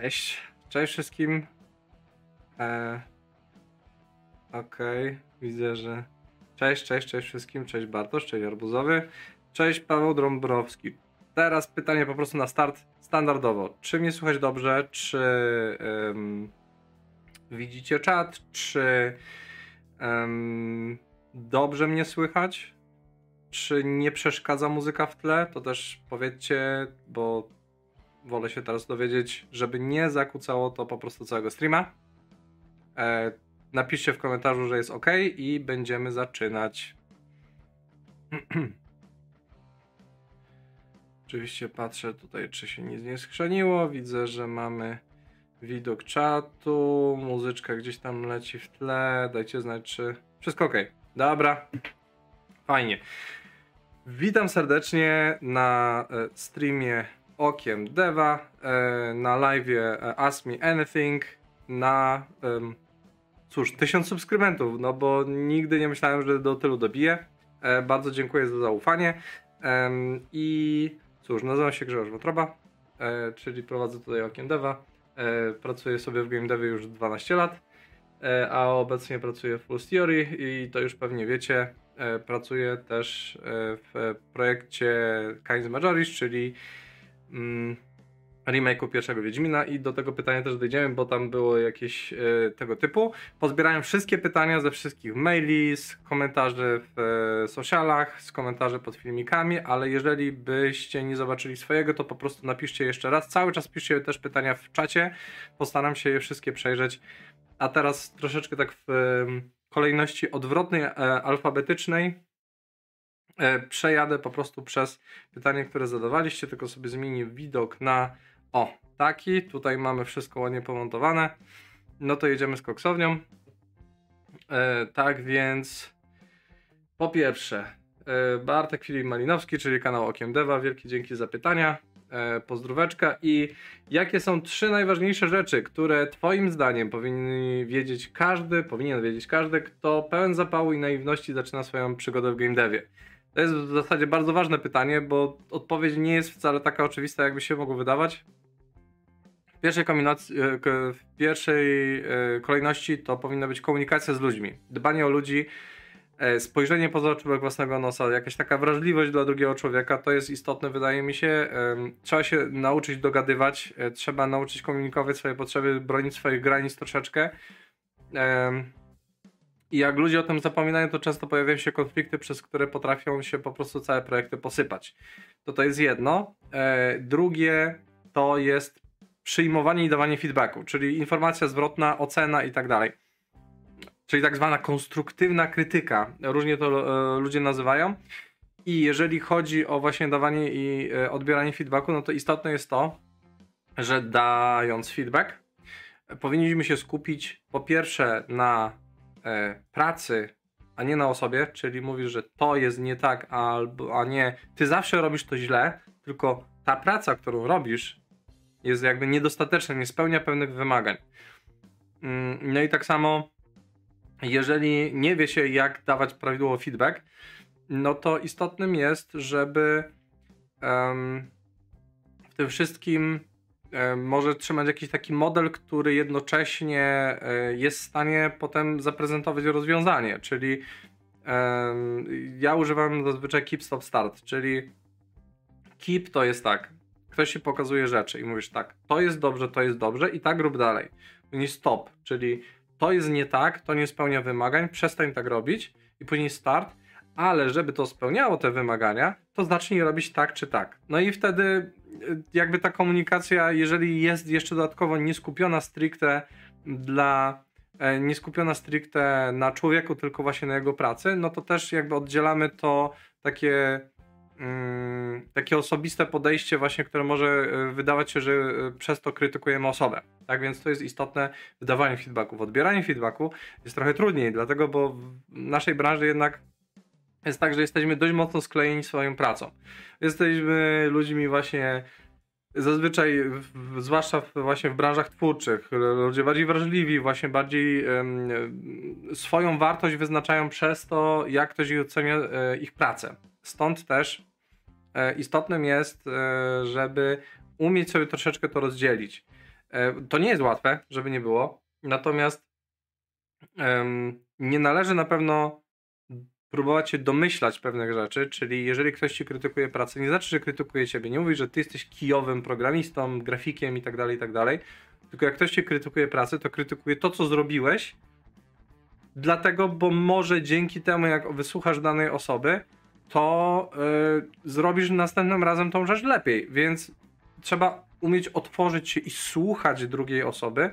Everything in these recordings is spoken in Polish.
Cześć. Cześć wszystkim. E... Okej, okay. widzę, że. Cześć, cześć, cześć wszystkim. Cześć Bartosz, cześć Arbuzowy. Cześć Paweł Drąbrowski. Teraz pytanie po prostu na start standardowo. Czy mnie słychać dobrze? Czy um, widzicie czat? Czy um, dobrze mnie słychać? Czy nie przeszkadza muzyka w tle? To też powiedzcie, bo wolę się teraz dowiedzieć, żeby nie zakłócało to po prostu całego streama. E, napiszcie w komentarzu, że jest ok i będziemy zaczynać. Oczywiście patrzę tutaj, czy się nic nie skrzeniło. Widzę, że mamy widok czatu, muzyczka gdzieś tam leci w tle. Dajcie znać, czy wszystko ok. Dobra, fajnie. Witam serdecznie na e, streamie Okiem Deva, e, na live e, Ask Me Anything, na cóż, tysiąc subskrybentów, no bo nigdy nie myślałem, że do tylu dobiję. Bardzo dziękuję za zaufanie. I cóż, nazywam się Grzegorz Wotroba, czyli prowadzę tutaj Okiem Deva. Pracuję sobie w Game Devie już 12 lat, a obecnie pracuję w Full Theory i to już pewnie wiecie, E, pracuję też e, w projekcie Kinds Majoris, czyli mm, remake'u pierwszego Wiedźmina i do tego pytania też dojdziemy, bo tam było jakieś e, tego typu. Pozbierałem wszystkie pytania ze wszystkich maili, z komentarzy w e, socialach, z komentarzy pod filmikami, ale jeżeli byście nie zobaczyli swojego, to po prostu napiszcie jeszcze raz. Cały czas piszcie też pytania w czacie, postaram się je wszystkie przejrzeć. A teraz troszeczkę tak w kolejności odwrotnej, e, alfabetycznej e, przejadę po prostu przez pytanie, które zadawaliście, tylko sobie zmienię widok na o, taki. Tutaj mamy wszystko ładnie pomontowane. No to jedziemy z koksownią. E, tak więc po pierwsze e, Bartek Filip Malinowski, czyli kanał Okiem Deva. Wielkie dzięki za pytania e, pozdróweczka i jakie są trzy najważniejsze rzeczy, które twoim zdaniem powinien wiedzieć każdy, powinien wiedzieć każdy, kto pełen zapału i naiwności zaczyna swoją przygodę w game devie. To jest w zasadzie bardzo ważne pytanie, bo odpowiedź nie jest wcale taka oczywista, jakby się mogło wydawać. W pierwszej, e, w pierwszej e, kolejności to powinna być komunikacja z ludźmi, dbanie o ludzi, E, spojrzenie poza oczubek własnego nosa, jakaś taka wrażliwość dla drugiego człowieka, to jest istotne, wydaje mi się. Trzeba się nauczyć dogadywać, trzeba nauczyć komunikować swoje potrzeby, bronić swoich granic troszeczkę. I jak ludzie o tym zapominają, to często pojawiają się konflikty, przez które potrafią się po prostu całe projekty posypać. To to jest jedno. E, drugie to jest przyjmowanie i dawanie feedbacku, czyli informacja zwrotna, ocena i tak dalej czyli tak zwana konstruktywna krytyka. Różnie to e, ludzie nazywają. I jeżeli chodzi o właśnie dawanie i e, odbieranie feedbacku, no to istotne jest to, że dając feedback, powinniśmy się skupić po pierwsze na pracy, a nie na osobie, czyli mówisz, że to jest nie tak, albo, a nie, ty zawsze robisz to źle, tylko ta praca, którą robisz, jest jakby niedostateczna, nie spełnia pewnych wymagań. Mm, no i tak samo jeżeli nie wie się, jak dawać prawidłowo feedback, no to istotnym jest, żeby w tym wszystkim może trzymać jakiś taki model, który jednocześnie um, jest w stanie potem zaprezentować rozwiązanie, czyli ja używam zazwyczaj keep, stop, start, czyli keep to jest tak, ktoś ci pokazuje rzeczy i mówisz tak, to jest dobrze, to jest dobrze i tak rób dalej. Nie stop, czyli to jest nie tak, to nie spełnia wymagań, przestań tak robić i później start, ale żeby to spełniało te wymagania, to zacznij robić tak czy tak. No i wtedy jakby ta komunikacja, jeżeli jest jeszcze dodatkowo nieskupiona stricte dla e, nie skupiona stricte na człowieku, tylko właśnie na jego pracy, no to też jakby oddzielamy to takie Mm, takie osobiste podejście właśnie, które może e, wydawać się, że e, przez to krytykujemy osobę. Tak więc to jest istotne wydawanie feedbacku. W odbieraniu feedbacku jest trochę trudniej, dlatego, bo w naszej branży jednak jest tak, że jesteśmy dość mocno sklejeni swoją pracą. Jesteśmy ludźmi właśnie zazwyczaj, zwłaszcza w, właśnie w branżach twórczych, ludzie bardziej wrażliwi, właśnie bardziej swoją wartość wyznaczają przez to, jak ktoś ocenia e, ich pracę. Stąd też e, istotnym jest, e, żeby umieć sobie troszeczkę to rozdzielić. To nie jest łatwe, żeby nie było. Natomiast nie należy na pewno próbować się domyślać pewnych rzeczy, czyli jeżeli ktoś ci krytykuje pracę, nie znaczy, że krytykuje ciebie, nie mówi, że ty jesteś kijowym programistą, grafikiem i tak dalej, i tak dalej, tylko jak ktoś ci krytykuje pracę, to krytykuje to, co zrobiłeś, dlatego, bo może dzięki temu, jak wysłuchasz danej osoby, to yy, zrobisz następnym razem tą rzecz lepiej, więc trzeba umieć otworzyć się i słuchać drugiej osoby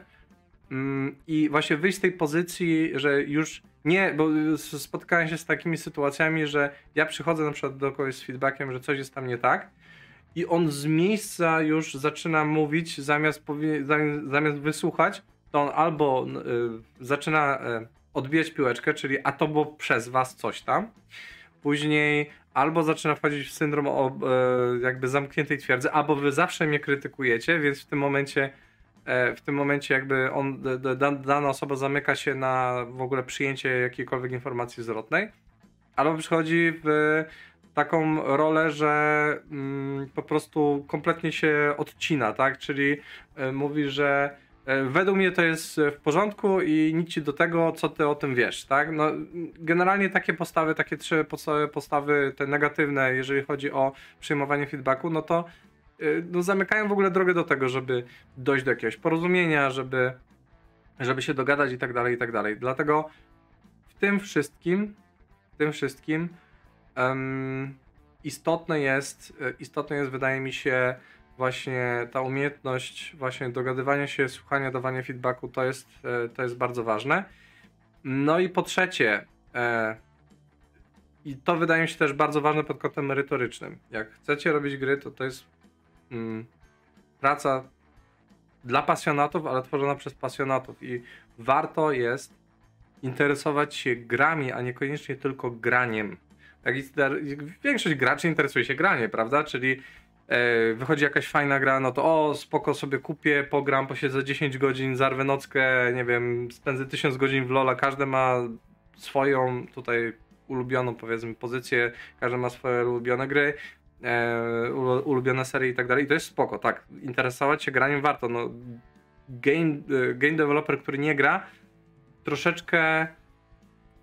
yy, i właśnie wyjść z tej pozycji, że już nie, bo spotkałem się z takimi sytuacjami, że ja przychodzę na przykład do kogoś z feedbackiem, że coś jest tam nie tak i on z miejsca już zaczyna mówić, zamiast, zamiast wysłuchać, to on albo y, zaczyna y, odbijać piłeczkę, czyli a to było przez was coś tam, później albo zaczyna wchodzić w syndrom o, y, jakby zamkniętej twierdzy, albo wy zawsze mnie krytykujecie, więc w tym momencie w tym momencie jakby on, dana osoba zamyka się na w ogóle przyjęcie jakiejkolwiek informacji zwrotnej, albo przychodzi w taką rolę, że mm, po prostu kompletnie się odcina, tak? Czyli y, mówi, że y, według mnie to jest w porządku i nic ci do tego, co ty o tym wiesz, tak? No, generalnie takie postawy, takie trzy postawy, te negatywne, jeżeli chodzi o przyjmowanie feedbacku, no to no, zamykają w ogóle drogę do tego, żeby dojść do jakiegoś porozumienia, żeby, żeby się dogadać i tak dalej, i tak dalej. Dlatego w tym wszystkim, w tym wszystkim um, istotne jest, y, istotne jest, wydaje mi się, właśnie ta umiejętność właśnie dogadywania się, słuchania, dawania feedbacku, to jest, y, to jest bardzo ważne. No i po trzecie, e, i to wydaje mi się też bardzo ważne pod kątem merytorycznym. Jak chcecie robić gry, to to jest praca dla pasjonatów, ale tworzona przez pasjonatów i warto jest interesować się grami, a niekoniecznie tylko graniem. Tak, większość graczy interesuje się granie, prawda? Czyli e, wychodzi jakaś fajna gra, no to o, spoko sobie kupię, pogram, posiedzę 10 godzin, zarwę nockę, nie wiem, spędzę 1000 godzin w LoLa, każdy ma swoją tutaj ulubioną powiedzmy pozycję, każdy ma swoje ulubione gry ulubione serie i tak dalej. I to jest spoko, tak. Interesować się graniem warto. No, game, e, game developer, który nie gra, troszeczkę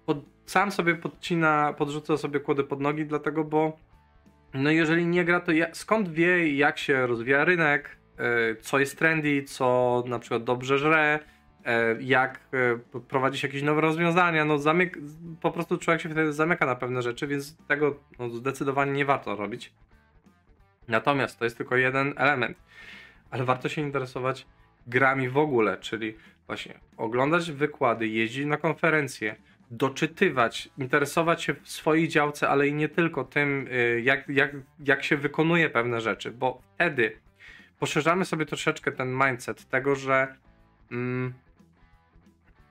pod, sam sobie podcina, podrzuca sobie kłody pod nogi, dlatego, bo no jeżeli nie gra, to ja, skąd wie, jak się rozwija rynek, e, co jest trendy, co na przykład dobrze żre, e, jak e, prowadzić jakieś nowe rozwiązania, no zamyk, po prostu człowiek się wtedy zamyka na pewne rzeczy, więc tego no, zdecydowanie nie warto robić. Natomiast to jest tylko jeden element, ale warto się interesować grami w ogóle, czyli właśnie oglądać wykłady, jeździć na konferencje, doczytywać, interesować się w swojej działce, ale i nie tylko tym, y, jak, jak, jak się wykonuje pewne rzeczy, bo wtedy poszerzamy sobie troszeczkę ten mindset tego, że mm,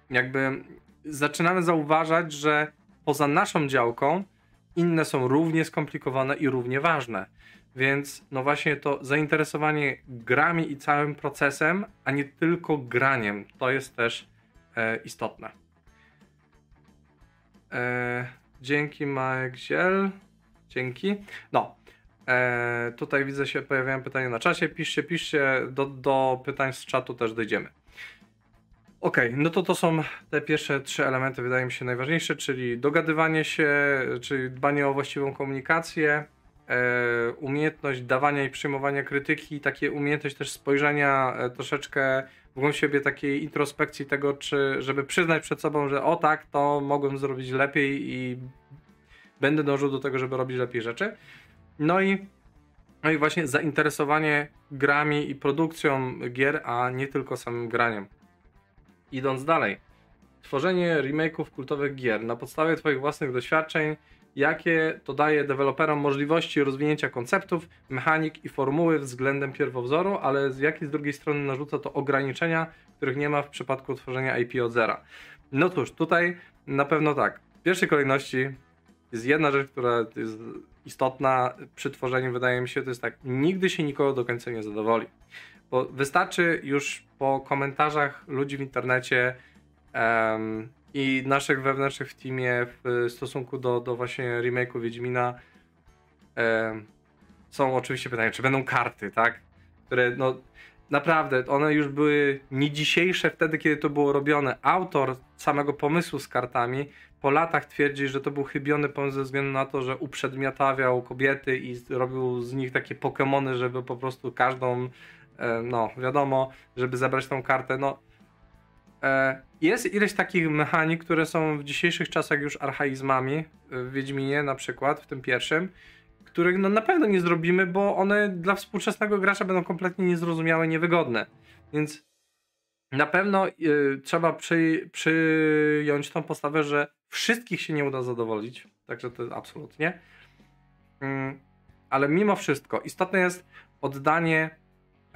jakby zaczynamy zauważać, że poza naszą działką inne są równie skomplikowane i równie ważne. Więc no właśnie to zainteresowanie grami i całym procesem, a nie tylko graniem, to jest też e, istotne. E, dzięki Magziel. Dzięki. No. E, tutaj widzę się pojawiają pytania na czasie. Piszcie, piszcie. Do, do pytań z czatu też dojdziemy. Ok, no to to są te pierwsze trzy elementy, wydaje mi się najważniejsze, czyli dogadywanie się, czyli dbanie o właściwą komunikację, e, umiejętność dawania i przyjmowania krytyki, takie umiejętność też spojrzenia e, troszeczkę w głąb siebie, takiej introspekcji tego, czy żeby przyznać przed sobą, że o tak, to mogłem zrobić lepiej i będę dążył do tego, żeby robić lepiej rzeczy. No i, no i właśnie zainteresowanie grami i produkcją gier, a nie tylko samym graniem. Idąc dalej. Tworzenie remake'ów kultowych gier na podstawie Twoich własnych doświadczeń jakie to daje deweloperom możliwości rozwinięcia konceptów, mechanik i formuły względem pierwowzoru, ale z jakiej z drugiej strony narzuca to ograniczenia, których nie ma w przypadku tworzenia IP od zera. No cóż, tutaj na pewno tak. W pierwszej kolejności jest jedna rzecz, która jest istotna przy tworzeniu, wydaje mi się, to jest tak, nigdy się nikogo do końca nie zadowoli. Bo wystarczy już po komentarzach ludzi w internecie um, i naszych wewnętrznych w teamie w stosunku do, do właśnie remake'u Wiedźmina e, są oczywiście pytania, czy będą karty, tak? Które no naprawdę, one już były nie dzisiejsze wtedy, kiedy to było robione. Autor samego pomysłu z kartami po latach twierdzi, że to był chybiony pomysł ze względu na to, że uprzedmiotawiał kobiety i robił z nich takie Pokémony, żeby po prostu każdą, no wiadomo, żeby zebrać tą kartę. No, e, jest ileś takich mechanik, które są w dzisiejszych czasach już archaizmami, w Wiedźminie na przykład, w tym pierwszym, których no na pewno nie zrobimy, bo one dla współczesnego gracza będą kompletnie niezrozumiałe, niewygodne. Więc na pewno y, trzeba przy, przyjąć tą postawę, że wszystkich się nie uda zadowolić. Także to jest absolutnie. Mm, ale mimo wszystko istotne jest oddanie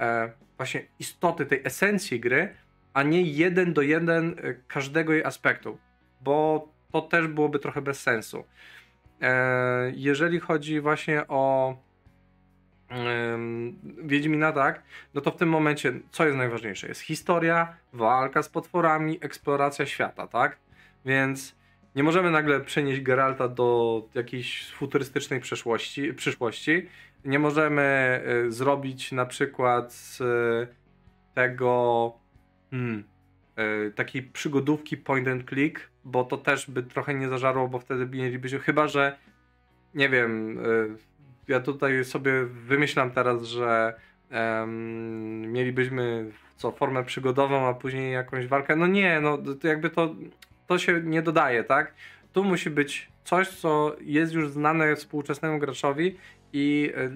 e, właśnie istoty tej esencji gry, a nie jeden do jeden e, każdego jej aspektu, bo to też byłoby trochę bez sensu. E, jeżeli chodzi właśnie o Wiedźmina, tak, no to w tym momencie co jest najważniejsze? Jest historia, walka z potworami, eksploracja świata, tak? Więc nie możemy nagle przenieść Geralta do jakiejś futurystycznej przeszłości, przyszłości. Nie możemy y, zrobić na przykład z tego hmm, y, takiej przygodówki point and click, bo to też by trochę nie zażarło, bo wtedy mielibyśmy, chyba że nie wiem, y, ja tutaj sobie wymyślam teraz, że um, mielibyśmy co, formę przygodową, a później jakąś walkę. No nie, no to jakby to, to się nie dodaje, tak? Tu musi być coś, co jest już znane współczesnemu graczowi i e,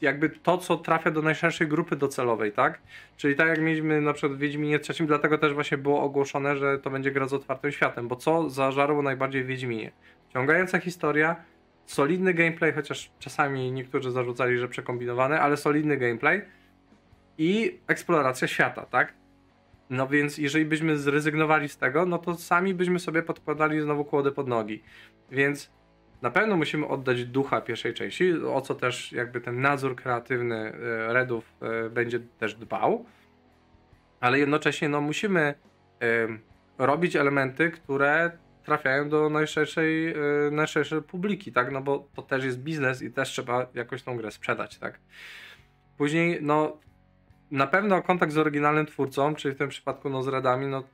jakby to, co trafia do najszerszej grupy docelowej, tak? Czyli tak jak mieliśmy na przykład w Wiedźminie trzecim, dlatego też właśnie było ogłoszone, że to będzie gra z otwartym światem, bo co zażarło najbardziej w Wiedźminie? Ciągająca historia, solidny gameplay, chociaż czasami niektórzy zarzucali, że przekombinowany, ale solidny gameplay i eksploracja świata, tak? No więc jeżeli byśmy zrezygnowali z tego, no to sami byśmy sobie podkładali znowu kłody pod nogi. Więc na pewno musimy oddać ducha pierwszej części, o co też jakby ten nadzór kreatywny e, Redów e, będzie też dbał, ale jednocześnie no musimy robić elementy, które trafiają do najszerszej, najszerszej publiki, tak? No bo to też jest biznes i też trzeba jakoś tą grę sprzedać, tak? Później, no, na pewno kontakt z oryginalnym twórcą, czyli w tym przypadku no, z Redami, no,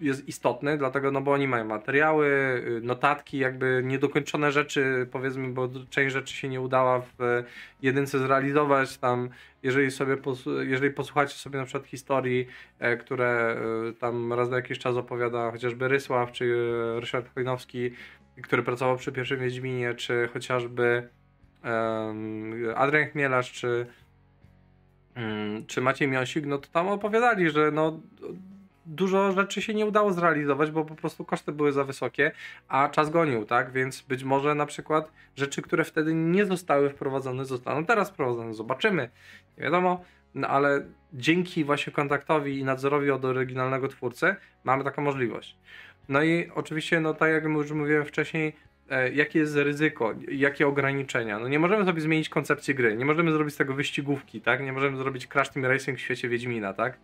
jest istotny, dlatego, no bo oni mają materiały, y, notatki, jakby niedokończone rzeczy, powiedzmy, bo część rzeczy się nie udała w jedynce zrealizować, tam, jeżeli sobie, jeżeli posłuchacie sobie na przykład historii, e, które e, tam raz na jakiś czas opowiada chociażby Rysław, czy e, Ryszard Chojnowski, który pracował przy pierwszym Wiedźminie, czy chociażby um, Adrian Chmielarz, czy um, czy Maciej Miosik, no to tam opowiadali, że no dużo rzeczy się nie udało zrealizować, bo po prostu koszty były za wysokie, a czas gonił, tak? Więc być może na przykład rzeczy, które wtedy nie zostały wprowadzone, zostaną teraz wprowadzone. Zobaczymy. Nie wiadomo, no ale dzięki właśnie kontaktowi i nadzorowi od oryginalnego twórcy mamy taką możliwość. No i oczywiście, no tak jak już mówiłem wcześniej, jakie jest ryzyko, jakie ograniczenia. No nie możemy sobie zmienić koncepcji gry, nie możemy zrobić z tego wyścigówki, tak? Nie możemy zrobić Crash Team Racing w świecie Wiedźmina, tak?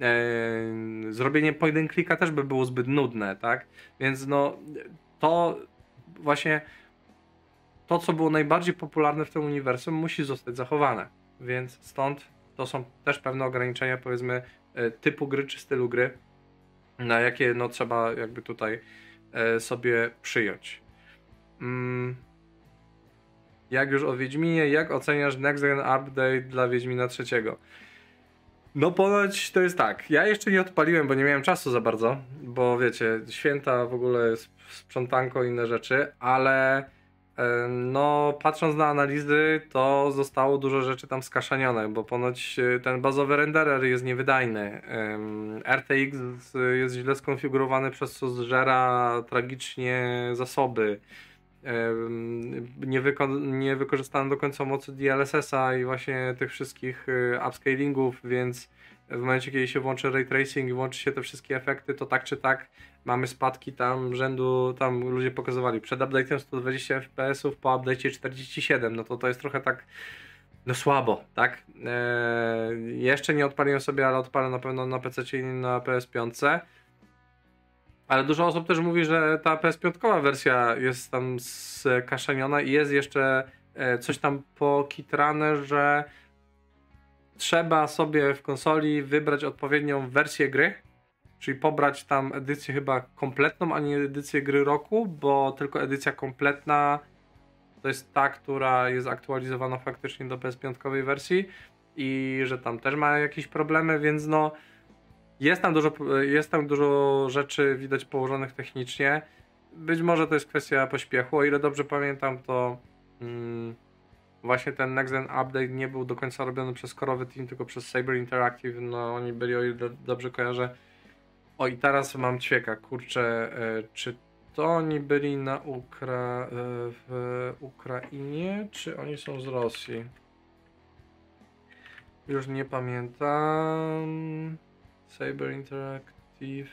Eee, zrobienie point clicka też by było zbyt nudne, tak? Więc no to właśnie to, co było najbardziej popularne w tym uniwersum, musi zostać zachowane. Więc stąd to są też pewne ograniczenia, powiedzmy, e, typu gry czy stylu gry, na jakie no trzeba jakby tutaj e, sobie przyjąć. Mm, jak już o Wiedźminie, jak oceniasz Next Gen Update dla Wiedźmina trzeciego? No ponoć to jest tak. Ja jeszcze nie odpaliłem, bo nie miałem czasu za bardzo, bo wiecie, święta w ogóle sprzątanko inne rzeczy, ale no patrząc na analizy, to zostało dużo rzeczy tam skaszanione, bo ponoć e, ten bazowy renderer jest niewydajny. RTX jest źle skonfigurowany, przez co zżera tragicznie zasoby nie, wyko- nie wykorzystano do końca mocy DLSS-a i właśnie tych wszystkich y, upscalingów, więc w momencie, kiedy się włączy ray tracing i włączy się te wszystkie efekty, to tak czy tak mamy spadki tam rzędu, tam ludzie pokazywali przed update'em 120 fps, po update'cie 47, no to to jest trochę tak no słabo, tak? Eee, jeszcze nie odpaliłem sobie, ale odpalę na pewno na PC i na PS5. Ale dużo osób też mówi, że ta PS5 wersja jest tam skaszeniona i jest jeszcze e, coś tam pokitrane, że trzeba sobie w konsoli wybrać odpowiednią wersję gry, czyli pobrać tam edycję chyba kompletną, a nie edycję gry roku, bo tylko edycja kompletna to jest ta, która jest aktualizowana faktycznie do PS5 wersji i że tam też ma jakieś problemy, więc no jest tam dużo, jest tam dużo rzeczy widać położonych technicznie. Być może to jest kwestia pośpiechu, o ile dobrze pamiętam, to mm, właśnie ten Next Gen Update nie był do końca robiony przez korowy team, tylko przez Saber Interactive. No oni byli, o ile dobrze kojarzę. O i teraz mam ćwieka, kurczę, e, czy to oni byli na Ukra e, w Ukrainie, czy oni są z Rosji? Już nie pamiętam. Saber Interactive.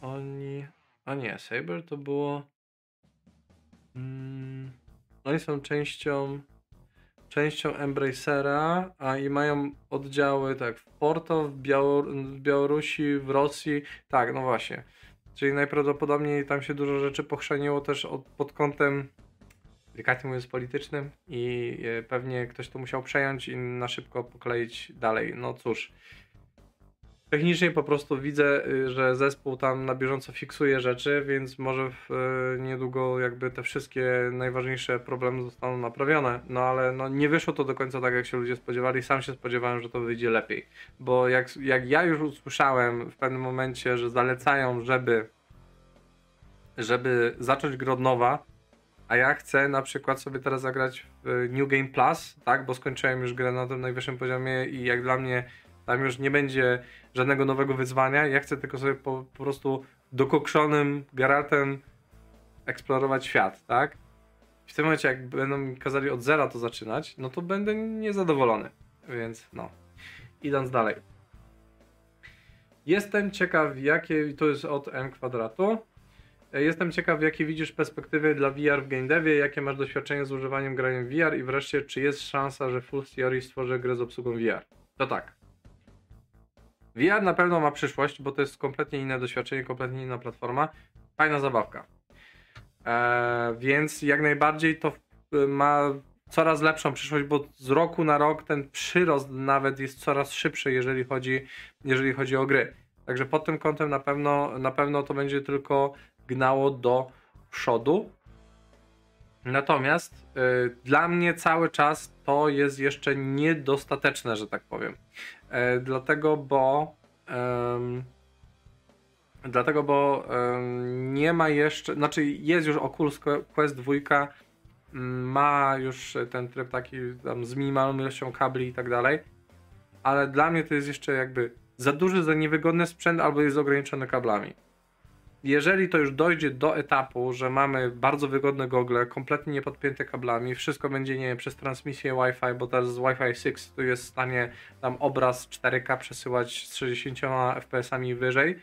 Oni. A nie, Saber to było. Mm, oni są częścią. Częścią Embracera, a i mają oddziały tak w Porto, w, Białor w Białorusi, w Rosji. Tak, no właśnie. Czyli najprawdopodobniej tam się dużo rzeczy pochrzaniło też od, pod kątem delikatnie mówiąc politycznym i e, pewnie ktoś to musiał przejąć i na szybko pokleić dalej. No cóż, Technicznie po prostu widzę, y, że zespół tam na bieżąco fiksuje rzeczy, więc może w, y, niedługo jakby te wszystkie najważniejsze problemy zostaną naprawione. No ale no, nie wyszło to do końca tak, jak się ludzie spodziewali. Sam się spodziewałem, że to wyjdzie lepiej. Bo jak, jak ja już usłyszałem w pewnym momencie, że zalecają, żeby żeby zacząć grę od nowa, a ja chcę na przykład sobie teraz zagrać w New Game Plus, tak, bo skończyłem już grę na tym najwyższym poziomie i jak dla mnie tam już nie będzie żadnego nowego wyzwania. Ja chcę tylko sobie po, po prostu dokokszonym Geraltem eksplorować świat, tak? W tym momencie, jak będą mi kazali od zera to zaczynać, no to będę niezadowolony. Więc no. Idąc dalej. Jestem ciekaw, jakie. To jest od M kwadratu. Jestem ciekaw, jakie widzisz perspektywy dla VR w game devie, jakie masz doświadczenie z używaniem grania VR i wreszcie, czy jest szansa, że Full Theory stworzy grę z obsługą VR? To tak. VR na pewno ma przyszłość, bo to jest kompletnie inne doświadczenie, kompletnie inna platforma. Fajna zabawka. Eee, więc jak najbardziej to ma coraz lepszą przyszłość, bo z roku na rok ten przyrost nawet jest coraz szybszy, jeżeli chodzi, jeżeli chodzi o gry. Także pod tym kątem na pewno, na pewno to będzie tylko gnało do przodu. Natomiast y, dla mnie cały czas to jest jeszcze niedostateczne, że tak powiem. E, dlatego, bo dlatego, bo nie ma jeszcze, znaczy jest już Oculus Quest 2 mm, ma już ten tryb taki tam z minimalną ilością kabli i tak dalej, ale dla mnie to jest jeszcze jakby za duży, za niewygodny sprzęt albo jest ograniczony kablami jeżeli to już dojdzie do etapu, że mamy bardzo wygodne gogle, kompletnie niepodpięte kablami, wszystko będzie, nie przez transmisję Wi-Fi, bo teraz z Wi-Fi 6 to jest w stanie tam obraz 4K przesyłać z 60 fps-ami wyżej,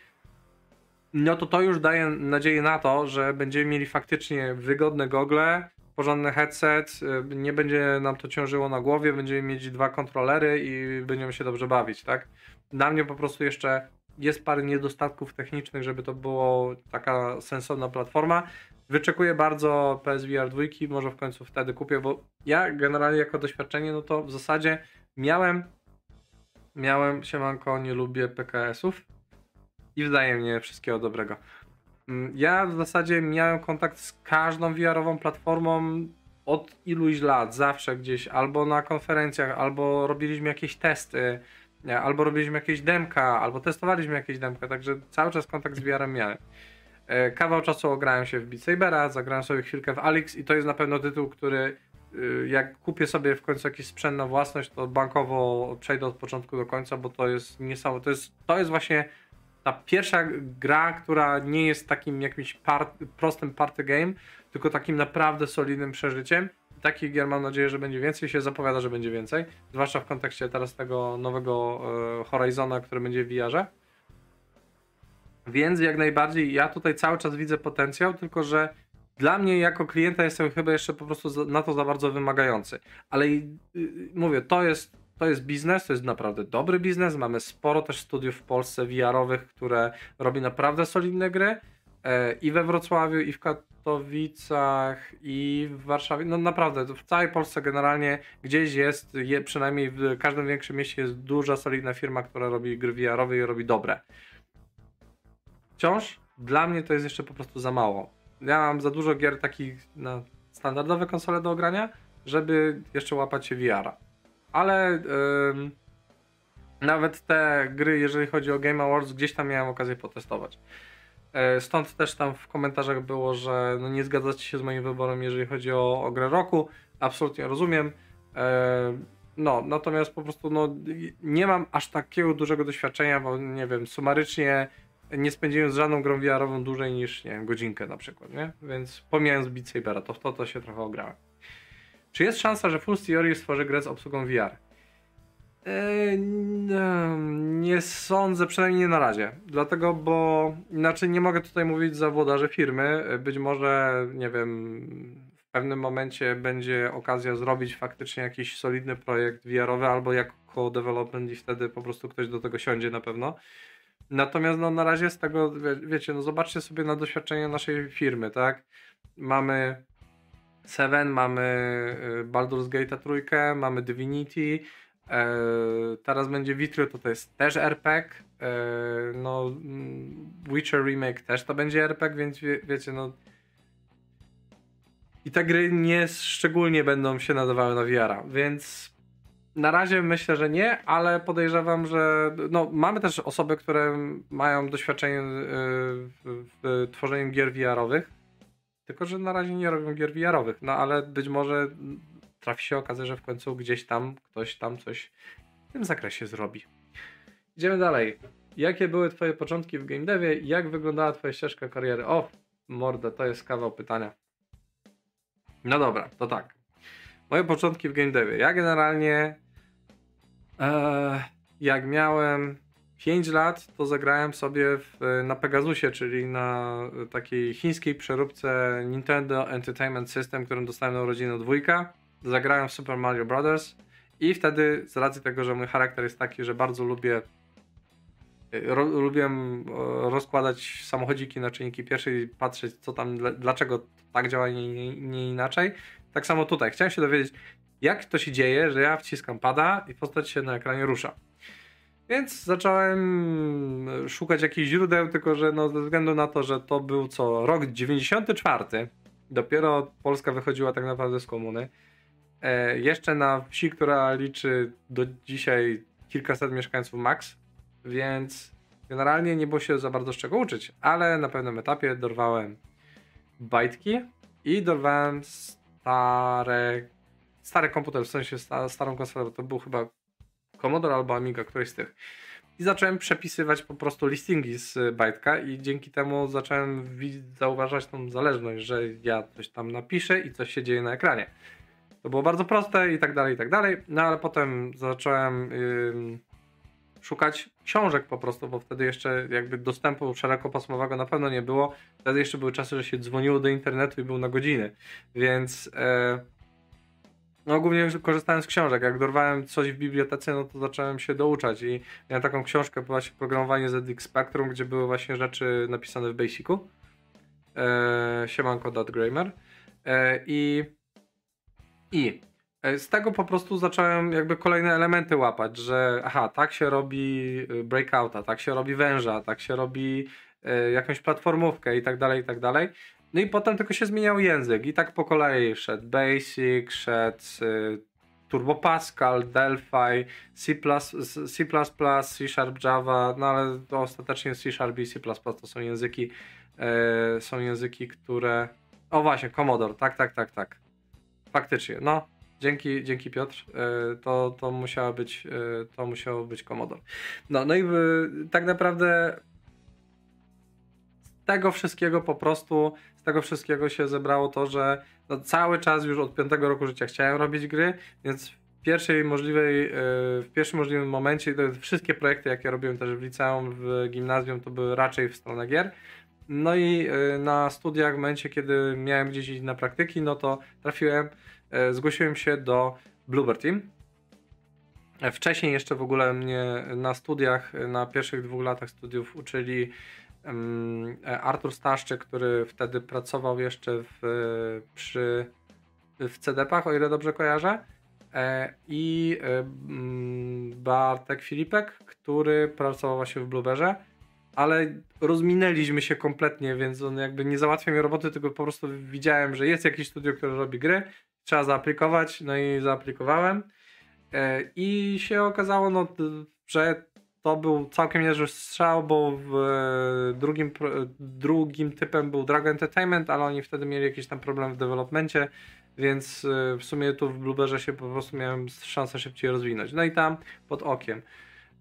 no to to już daje nadzieję na to, że będziemy mieli faktycznie wygodne gogle, porządny headset, y, nie będzie nam to ciążyło na głowie, będziemy mieć dwa kontrolery i będziemy się dobrze bawić, tak? Dla mnie po prostu jeszcze jest parę niedostatków technicznych, żeby to było taka sensowna platforma. Wyczekuję bardzo PSVR 2, może w końcu wtedy kupię, bo ja generalnie jako doświadczenie, no to w zasadzie miałem miałem, siemanko, nie lubię PKS-ów i wzajemnie wszystkiego dobrego. Mm, ja w zasadzie miałem kontakt z każdą VR-ową platformą od iluś lat, zawsze gdzieś, albo na konferencjach, albo robiliśmy jakieś testy, albo robiliśmy jakieś demka, albo testowaliśmy jakieś demka, także cały czas kontakt z VR-em miałem. E, kawał czasu ograłem się w Beat Sabera, zagrałem sobie chwilkę w Alix i to jest na pewno tytuł, który y, jak kupię sobie w końcu jakiś sprzęt na własność, to bankowo przejdę od początku do końca, bo to jest niesamowite. To jest, to jest właśnie ta pierwsza gra, która nie jest takim jakimś part, prostym party game, tylko takim naprawdę solidnym przeżyciem takich gier mam nadzieję, że będzie więcej, się zapowiada, że będzie więcej, zwłaszcza w kontekście teraz tego nowego e, Horizona, który będzie w VR-ze. Więc jak najbardziej ja tutaj cały czas widzę potencjał, tylko że dla mnie jako klienta jestem chyba jeszcze po prostu na to za bardzo wymagający. Ale y, mówię, to jest, to jest biznes, to jest naprawdę dobry biznes. Mamy sporo też studiów w Polsce VR-owych, które robi naprawdę solidne gry. E, i we Wrocławiu, i w Katowicach, i w Warszawie. No naprawdę, w całej Polsce generalnie gdzieś jest, je, przynajmniej w każdym większym mieście jest duża, solidna firma, która robi gry VR-owe i robi dobre. Wciąż dla mnie to jest jeszcze po prostu za mało. Ja mam za dużo gier takich na standardowe konsole do ogrania, żeby jeszcze łapać się VR-a. Ale yy, nawet te gry, jeżeli chodzi o Game Awards, gdzieś tam miałem okazję potestować. Yy, stąd też tam w komentarzach było, że no nie zgadzacie się z moim wyborem, jeżeli chodzi o, o grę roku. Absolutnie rozumiem. Yy, no, natomiast po prostu no, nie mam aż takiego dużego doświadczenia, bo nie wiem, sumarycznie nie spędziłem z żadną grą VR-ową dłużej niż, nie wiem, godzinkę na przykład, nie? Więc pomijając Beat Sabera, to w to, to się trochę ograłem. Czy jest szansa, że Full Theory stworzy grę z obsługą VR? Eee, nie sądzę, przynajmniej nie na razie. Dlatego, bo inaczej nie mogę tutaj mówić za włodarzy firmy. Być może, nie wiem, w pewnym momencie będzie okazja zrobić faktycznie jakiś solidny projekt VR-owy albo jako development i wtedy po prostu ktoś do tego siądzie na pewno. Natomiast no, na razie z tego, wie, wiecie, no zobaczcie sobie na doświadczenie naszej firmy, tak? Mamy Seven, mamy y, Baldur's Gate trójkę, mamy Divinity, teraz będzie Vitrio, to to jest też RPG, e, no mm, Witcher Remake też to będzie RPG, więc wie, wiecie, no. I te gry nie szczególnie będą się nadawały na VR-a, więc na razie myślę, że nie, ale podejrzewam, że no, mamy też osoby, które mają doświadczenie y, w, w tworzeniu gier VR-owych, tylko że na razie nie robią gier VR-owych, no ale być może trafi się okazja, że w końcu gdzieś tam ktoś tam coś w tym zakresie zrobi. Idziemy dalej. Jakie były twoje początki w game devie? Jak wyglądała twoja ścieżka kariery? O, mordę, to jest kawał pytania. No dobra, to tak. Moje początki w game devie. Ja generalnie e, jak miałem 5 lat to zagrałem sobie w, na Pegasusie, czyli na takiej chińskiej przeróbce Nintendo Entertainment System, którą dostałem na urodziny dwójka. Zagrałem w Super Mario Bros. I wtedy, z racji tego, że mój charakter jest taki, że bardzo lubię ro, lubię rozkładać samochodziki na czynniki pierwsze i patrzeć, co tam, dlaczego tak działa, nie, nie, nie inaczej. Tak samo tutaj. Chciałem się dowiedzieć, jak to się dzieje, że ja wciskam pada i postać się na ekranie rusza. Więc zacząłem szukać jakichś źródeł, tylko że no, ze względu na to, że to był co rok 94, dopiero Polska wychodziła tak naprawdę z komuny. E, jeszcze na wsi, która liczy do dzisiaj kilkaset mieszkańców max, więc generalnie nie było się za bardzo z czego uczyć, ale na pewnym etapie dorwałem bajtki i dorwałem stare, stary komputer, w sensie starą konsolę, to był chyba Commodore albo Amiga, któryś z tych. I zacząłem przepisywać po prostu listingi z bajtka i dzięki temu zacząłem zauważać tą zależność, że ja coś tam napiszę i coś się dzieje na ekranie. To było bardzo proste i tak dalej, i tak dalej. No ale potem zacząłem yy, szukać książek po prostu, bo wtedy jeszcze jakby dostępu szerokopasmowego na pewno nie było. Wtedy jeszcze były czasy, że się dzwoniło do internetu i był na godziny. Więc... Yy, no głównie korzystałem z książek. Jak dorwałem coś w bibliotece, no to zacząłem się douczać i miałem taką książkę właśnie programowanie ZX Spectrum, gdzie były właśnie rzeczy napisane w Basicu. E, siemanko Gramer. E, I i e, z tego po prostu zacząłem jakby kolejne elementy łapać, że aha, tak się robi y, breakouta, tak się robi węża, tak się robi y, jakąś platformówkę i tak dalej, i tak dalej. No i potem tylko się zmieniał język i tak po kolei szedł Basic, szedł Turbo Pascal, Delphi, C++, C++, C Sharp, Java, no ale to ostatecznie C Sharp i C++ to są języki, są języki, które... O właśnie, Commodore, tak, tak, tak, tak. Faktycznie, no. Dzięki, dzięki Piotr. Y, to, to musiało być, y, to musiało być Commodore. No, no i tak naprawdę z tego wszystkiego po prostu z tego wszystkiego się zebrało to, że no cały czas już od piątego roku życia chciałem robić gry, więc w pierwszej możliwej, e, w pierwszym możliwym momencie wszystkie projekty, jakie robiłem też w liceum, w gimnazjum, to były raczej w stronę gier. No i e, na studiach, w momencie, kiedy miałem gdzieś iść na praktyki, no to trafiłem, e, zgłosiłem się do Bluebird Team. Wcześniej jeszcze w ogóle mnie na studiach, na pierwszych dwóch latach studiów uczyli e, Artur Staszczyk, który wtedy pracował jeszcze w, przy, w CDP-ach, o ile dobrze kojarzę. E, I Bartek Filipek, który pracował właśnie w Blueberze, ale rozminęliśmy się kompletnie, więc on jakby nie załatwia mi roboty, tylko po prostu widziałem, że jest jakieś studio, które robi gry, trzeba zaaplikować, no i zaaplikowałem. E, I się okazało, no, że to był całkiem niezły strzał, bo w e, drugim, drugim typem był Dragon Entertainment, ale oni wtedy mieli jakiś tam problem w developmencie, więc e, w sumie tu w Blueberze się po prostu miałem szansę szybciej rozwinąć. No i tam pod okiem.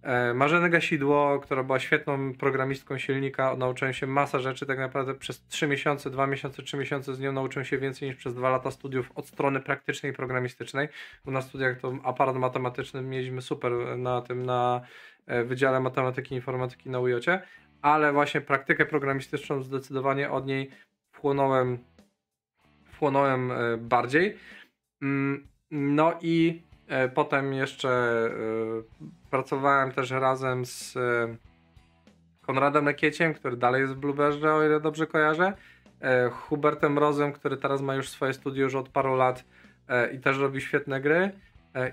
E, Marzenę Gasidło, która była świetną programistką silnika, nauczyłem się masa rzeczy, tak naprawdę przez 3 miesiące, 2 miesiące, 3 miesiące z nią nauczyłem się więcej niż przez 2 lata studiów od strony praktycznej i programistycznej, bo na studiach to aparat matematyczny mieliśmy super na tym, na e, Wydziale Matematyki i Informatyki na UJOcie, ale właśnie praktykę programistyczną zdecydowanie od niej wchłonąłem, wchłonąłem e, bardziej. Mm, no i potem jeszcze e, pracowałem też razem z e, Konradem Lekieciem, który dalej jest w Blueberze, o ile dobrze kojarzę. Hubertem Rozem, który teraz ma już swoje studio już od paru lat i też robi świetne gry.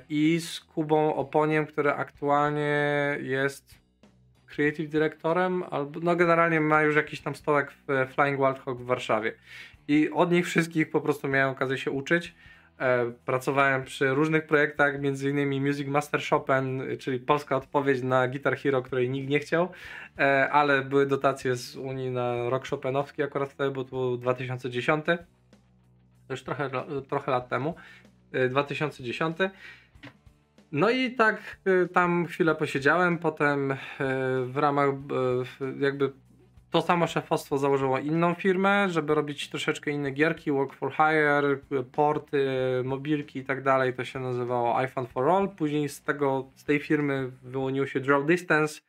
I z Kubą Oponiem, który aktualnie jest creative dyrektorem, albo no generalnie ma już jakiś tam stołek w Flying Wild Hawk w Warszawie. I od nich wszystkich po prostu miałem okazję się uczyć. E, pracowałem przy różnych projektach, między innymi Music Master Chopin, czyli polska odpowiedź na Guitar Hero, której nikt nie chciał, e, ale były dotacje z Unii na rok Chopinowski akurat wtedy, bo to był 2010. To już trochę, trochę lat temu. 2010. E, no i tak tam chwilę posiedziałem, potem w ramach jakby to samo szefostwo założyło inną firmę, żeby robić troszeczkę inne gierki, work for hire, porty, mobilki i tak dalej. To się nazywało iPhone for All. Później z tego, z tej firmy wyłonił się Draw Distance,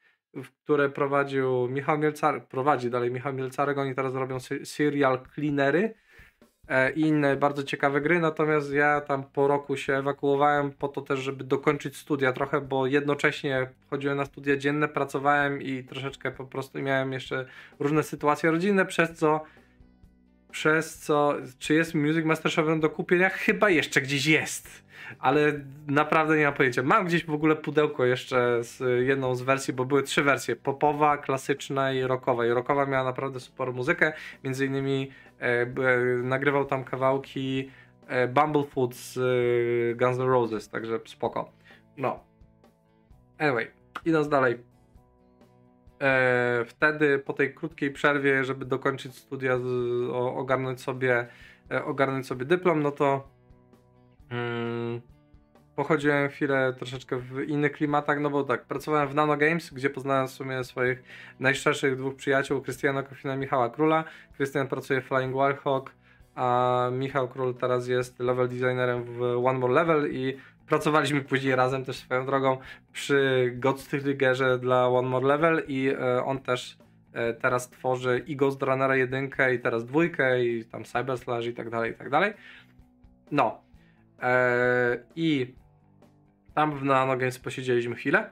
które prowadził Michał Mielcar, prowadzi dalej Michał Mielcarek. Oni teraz robią serial cleanery i inne bardzo ciekawe gry, natomiast ja tam po roku się ewakuowałem po to też, żeby dokończyć studia trochę, bo jednocześnie chodziłem na studia dzienne, pracowałem i troszeczkę po prostu miałem jeszcze różne sytuacje rodzinne, przez co przez co, czy jest Music Master Chevron do kupienia? Chyba jeszcze gdzieś jest, ale naprawdę nie mam pojęcia. Mam gdzieś w ogóle pudełko jeszcze z jedną z wersji, bo były trzy wersje, popowa, klasyczna i rockowa. I rockowa miała naprawdę super muzykę, między innymi e, nagrywał tam kawałki e, Bumblefoot z e, Guns N' Roses, także spoko. No. Anyway, idąc dalej e, wtedy po tej krótkiej przerwie, żeby dokończyć studia, o, ogarnąć, sobie, e, ogarnąć sobie dyplom, no to mm, pochodziłem chwilę troszeczkę w innych klimatach, no bo tak, pracowałem w Nano Games, gdzie poznałem w sumie swoich najszczerszych dwóch przyjaciół, Krystiana Kofina i Michała Króla. Krystian pracuje w Flying Warhawk, a Michał Król teraz jest level designerem w One More Level i Pracowaliśmy później razem też swoją drogą przy Ghost Triggerze dla One More Level i e, on też e, teraz tworzy i Ghost Runnera 1 i teraz dwójkę i tam Cyber Slash i tak dalej, i tak dalej. No. E, I tam w Nano Games posiedzieliśmy chwilę.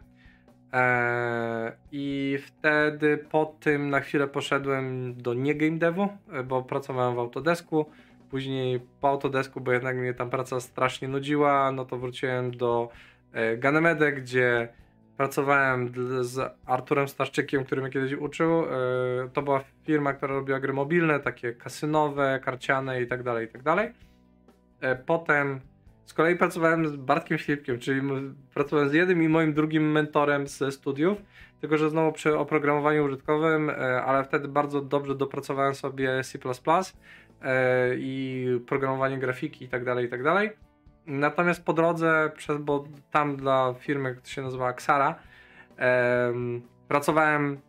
I wtedy po tym na chwilę poszedłem do nie game devu, bo pracowałem w Autodesku Później po Autodesku, bo jednak mnie tam praca strasznie nudziła, no to wróciłem do e, Ganymede, gdzie pracowałem z Arturem Staszczykiem, który mnie kiedyś uczył. E, to była firma, która robiła gry mobilne, takie kasynowe, karciane i tak dalej, i tak dalej. E, potem z kolei pracowałem z Bartkiem Filipkiem, czyli pracowałem z jednym i moim drugim mentorem ze studiów, tylko że znowu przy oprogramowaniu użytkowym, ale wtedy bardzo dobrze dopracowałem sobie C++, i programowanie grafiki i tak dalej, i tak dalej. Natomiast po drodze, bo tam dla firmy, która się nazywa Xara, pracowałem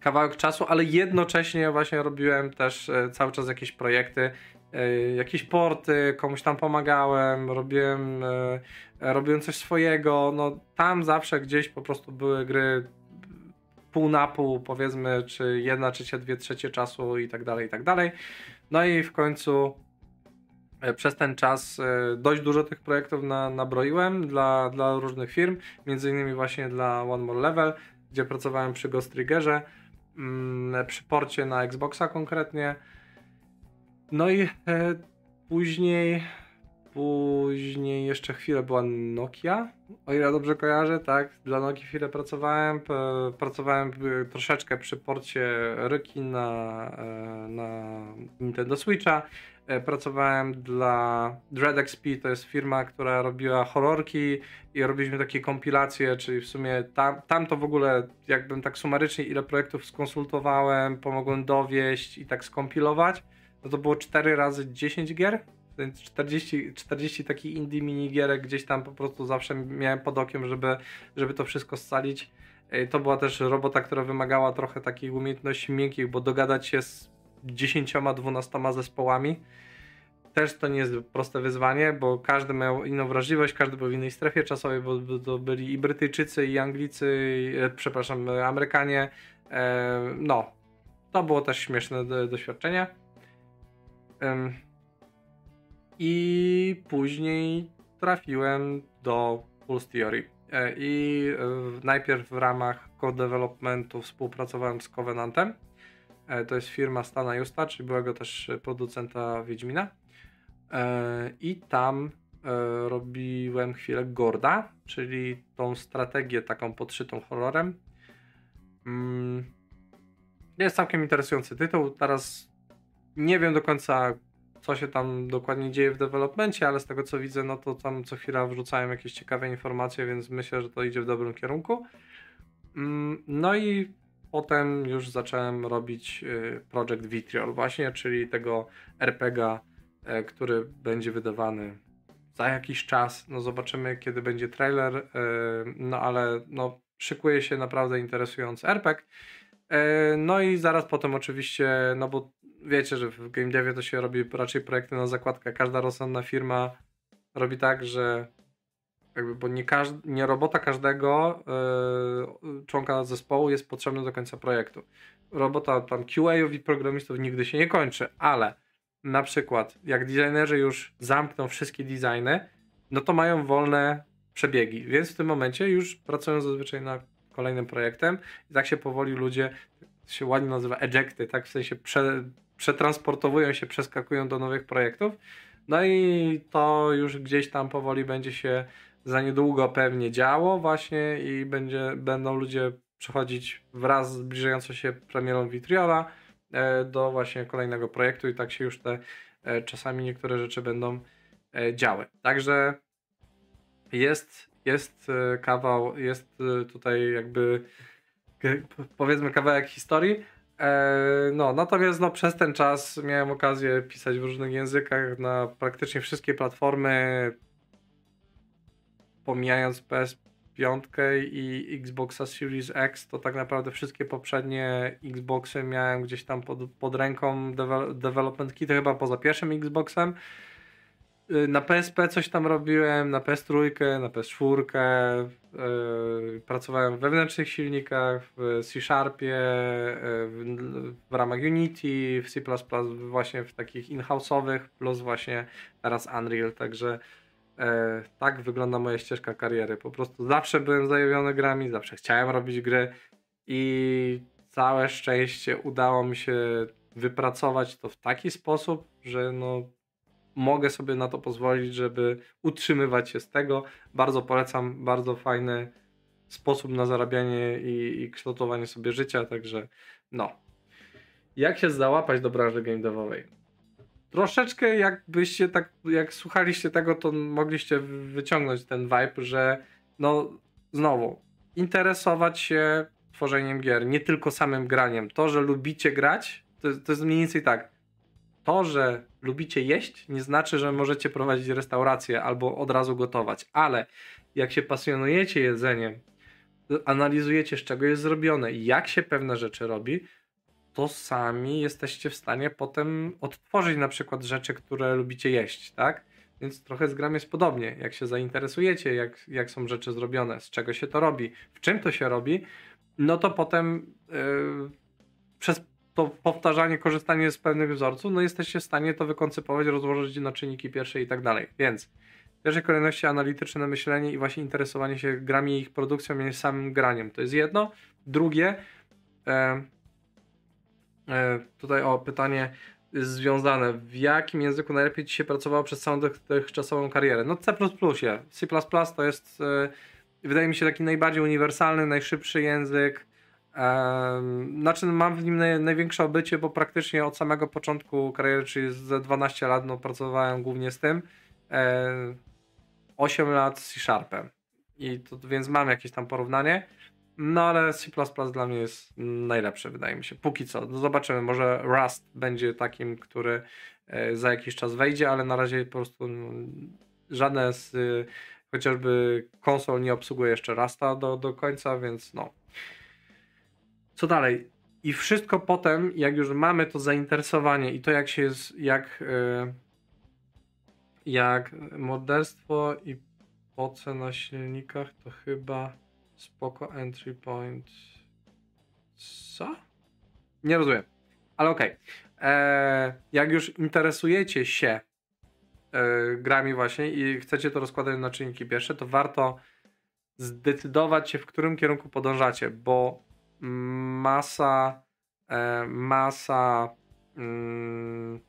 kawałek czasu, ale jednocześnie właśnie robiłem też e, cały czas jakieś projekty, e, jakieś porty, komuś tam pomagałem, robiłem, robiłem coś swojego, no tam zawsze gdzieś po prostu były gry pół na pół, powiedzmy, czy jedna trzecia, dwie trzecie czasu i tak dalej, i tak dalej. No i w końcu e, przez ten czas e, dość dużo tych projektów na, nabroiłem dla, dla różnych firm, między innymi właśnie dla One More Level, gdzie pracowałem przy Ghost Triggerze. mm, przy porcie na Xboxa konkretnie. No i e, później Później jeszcze chwilę była Nokia, o ile dobrze kojarzę, tak. Dla Nokii chwilę pracowałem. Pracowałem troszeczkę przy porcie Ryki na, e, na Nintendo Switcha. E, pracowałem dla DreadXP, to jest firma, która robiła horrorki i robiliśmy takie kompilacje, czyli w sumie tam, tam to w ogóle, jakbym tak sumarycznie ile projektów skonsultowałem, pomogłem dowieść i tak skompilować, no to było 4 razy 10 gier 40, 40 takich indie minigierek gdzieś tam po prostu zawsze miałem pod okiem, żeby, żeby to wszystko scalić. To była też robota, która wymagała trochę takich umiejętności miękkich, bo dogadać się z 10-12 zespołami też to nie jest proste wyzwanie, bo każdy miał inną wrażliwość, każdy był w innej strefie czasowej, bo to byli i Brytyjczycy, i Anglicy, i, e, przepraszam, Amerykanie. E, no, to było też śmieszne doświadczenie. I później trafiłem do Pulse Theory. E, I e, najpierw w ramach co-developmentu współpracowałem z Covenantem. E, to jest firma Stana Justa, czyli byłego też producenta Wiedźmina. I tam robiłem chwilę Gorda, czyli tą strategię taką podszytą horrorem. Mm, jest całkiem interesujący tytuł. Teraz nie wiem do końca, co się tam dokładnie dzieje w developmencie, ale z tego co widzę, no to tam co chwila wrzucają jakieś ciekawe informacje, więc myślę, że to idzie w dobrym kierunku. Mm, no i potem już zacząłem robić y, Project Vitriol właśnie, czyli tego RPGa, e, który będzie wydawany za jakiś czas. No zobaczymy, kiedy będzie trailer, e, no ale no szykuje się naprawdę interesujący RPG. E, no i zaraz potem oczywiście, no bo wiecie, że w game devie to się robi raczej projekty na zakładkę. Każda rozsądna firma robi tak, że jakby, bo nie, każd- nie robota każdego yy, członka zespołu jest potrzebna do końca projektu. Robota tam QA-ów i programistów nigdy się nie kończy, ale na przykład jak designerzy już zamkną wszystkie designy, no to mają wolne przebiegi, więc w tym momencie już pracują zazwyczaj na kolejnym projektem i tak się powoli ludzie, się ładnie nazywa ejecty, tak w sensie prze, przetransportowują się, przeskakują do nowych projektów. No i to już gdzieś tam powoli będzie się za niedługo pewnie działo właśnie i będzie, będą ludzie przechodzić wraz z zbliżającą się premierą Vitriola e, do właśnie kolejnego projektu i tak się już te e, czasami niektóre rzeczy będą e, działy. Także jest, jest kawał, jest tutaj jakby powiedzmy kawałek historii, no, natomiast no, przez ten czas miałem okazję pisać w różnych językach na praktycznie wszystkie platformy, pomijając PS5 i Xboxa Series X, to tak naprawdę wszystkie poprzednie Xboxy miałem gdzieś tam pod, pod ręką development kity, chyba poza pierwszym Xboxem. Y, na PSP coś tam robiłem, na PS3, na PS4, yy, pracowałem w wewnętrznych silnikach, w C-Sharpie, yy, w, w, ramach Unity, w C++, właśnie w takich in-house'owych, plus właśnie teraz Unreal, także yy, tak wygląda moja ścieżka kariery. Po prostu zawsze byłem zajawiony grami, zawsze chciałem robić gry i całe szczęście udało mi się wypracować to w taki sposób, że no mogę sobie na to pozwolić, żeby utrzymywać się z tego. Bardzo polecam, bardzo fajny sposób na zarabianie i, i kształtowanie sobie życia, także no. Jak się załapać do branży game devowej? Troszeczkę jakbyście tak, jak słuchaliście tego, to mogliście wyciągnąć ten vibe, że no znowu, interesować się tworzeniem gier, nie tylko samym graniem. To, że lubicie grać, to, to jest mniej więcej tak to, że lubicie jeść, nie znaczy, że możecie prowadzić restaurację albo od razu gotować, ale jak się pasjonujecie jedzeniem, analizujecie, z czego jest zrobione i jak się pewne rzeczy robi, to sami jesteście w stanie potem odtworzyć na przykład rzeczy, które lubicie jeść, tak? Więc trochę z gram jest podobnie. Jak się zainteresujecie, jak, jak są rzeczy zrobione, z czego się to robi, w czym to się robi, no to potem yy, przez to powtarzanie, korzystanie z pewnych wzorców, no jesteście w stanie to wykoncypować, rozłożyć na czynniki pierwsze i tak dalej. Więc w pierwszej kolejności analityczne myślenie i właśnie interesowanie się grami i ich produkcją, nie samym graniem. To jest jedno. Drugie, e, E, tutaj o pytanie związane. W jakim języku najlepiej Ci się pracowało przez całą dotychczasową karierę? No C++. C++ to jest e, wydaje mi się taki najbardziej uniwersalny, najszybszy język. Znaczy mam w nim największe obycie, bo praktycznie od samego początku kariery, czyli ze 12 lat, no, pracowałem głównie z tym. 8 lat z C-Sharpem. I to, więc mam jakieś tam porównanie. No ale C dla mnie jest najlepsze, wydaje mi się. Póki co. No zobaczymy, może Rust będzie takim, który e, za jakiś czas wejdzie, ale na razie po prostu no, żadne z chociażby konsol nie obsługuje jeszcze Rusta do, do końca, więc no. Co dalej? I wszystko potem, jak już mamy to zainteresowanie i to jak się jest, jak, yy, jak morderstwo i poce na silnikach, to chyba spoko entry point. Co? Nie rozumiem. Ale okej. Okay. Eee, jak już interesujecie się e, grami właśnie i chcecie to rozkładać na czynniki pierwsze, to warto zdecydować się, w którym kierunku podążacie, bo masa e, masa mm,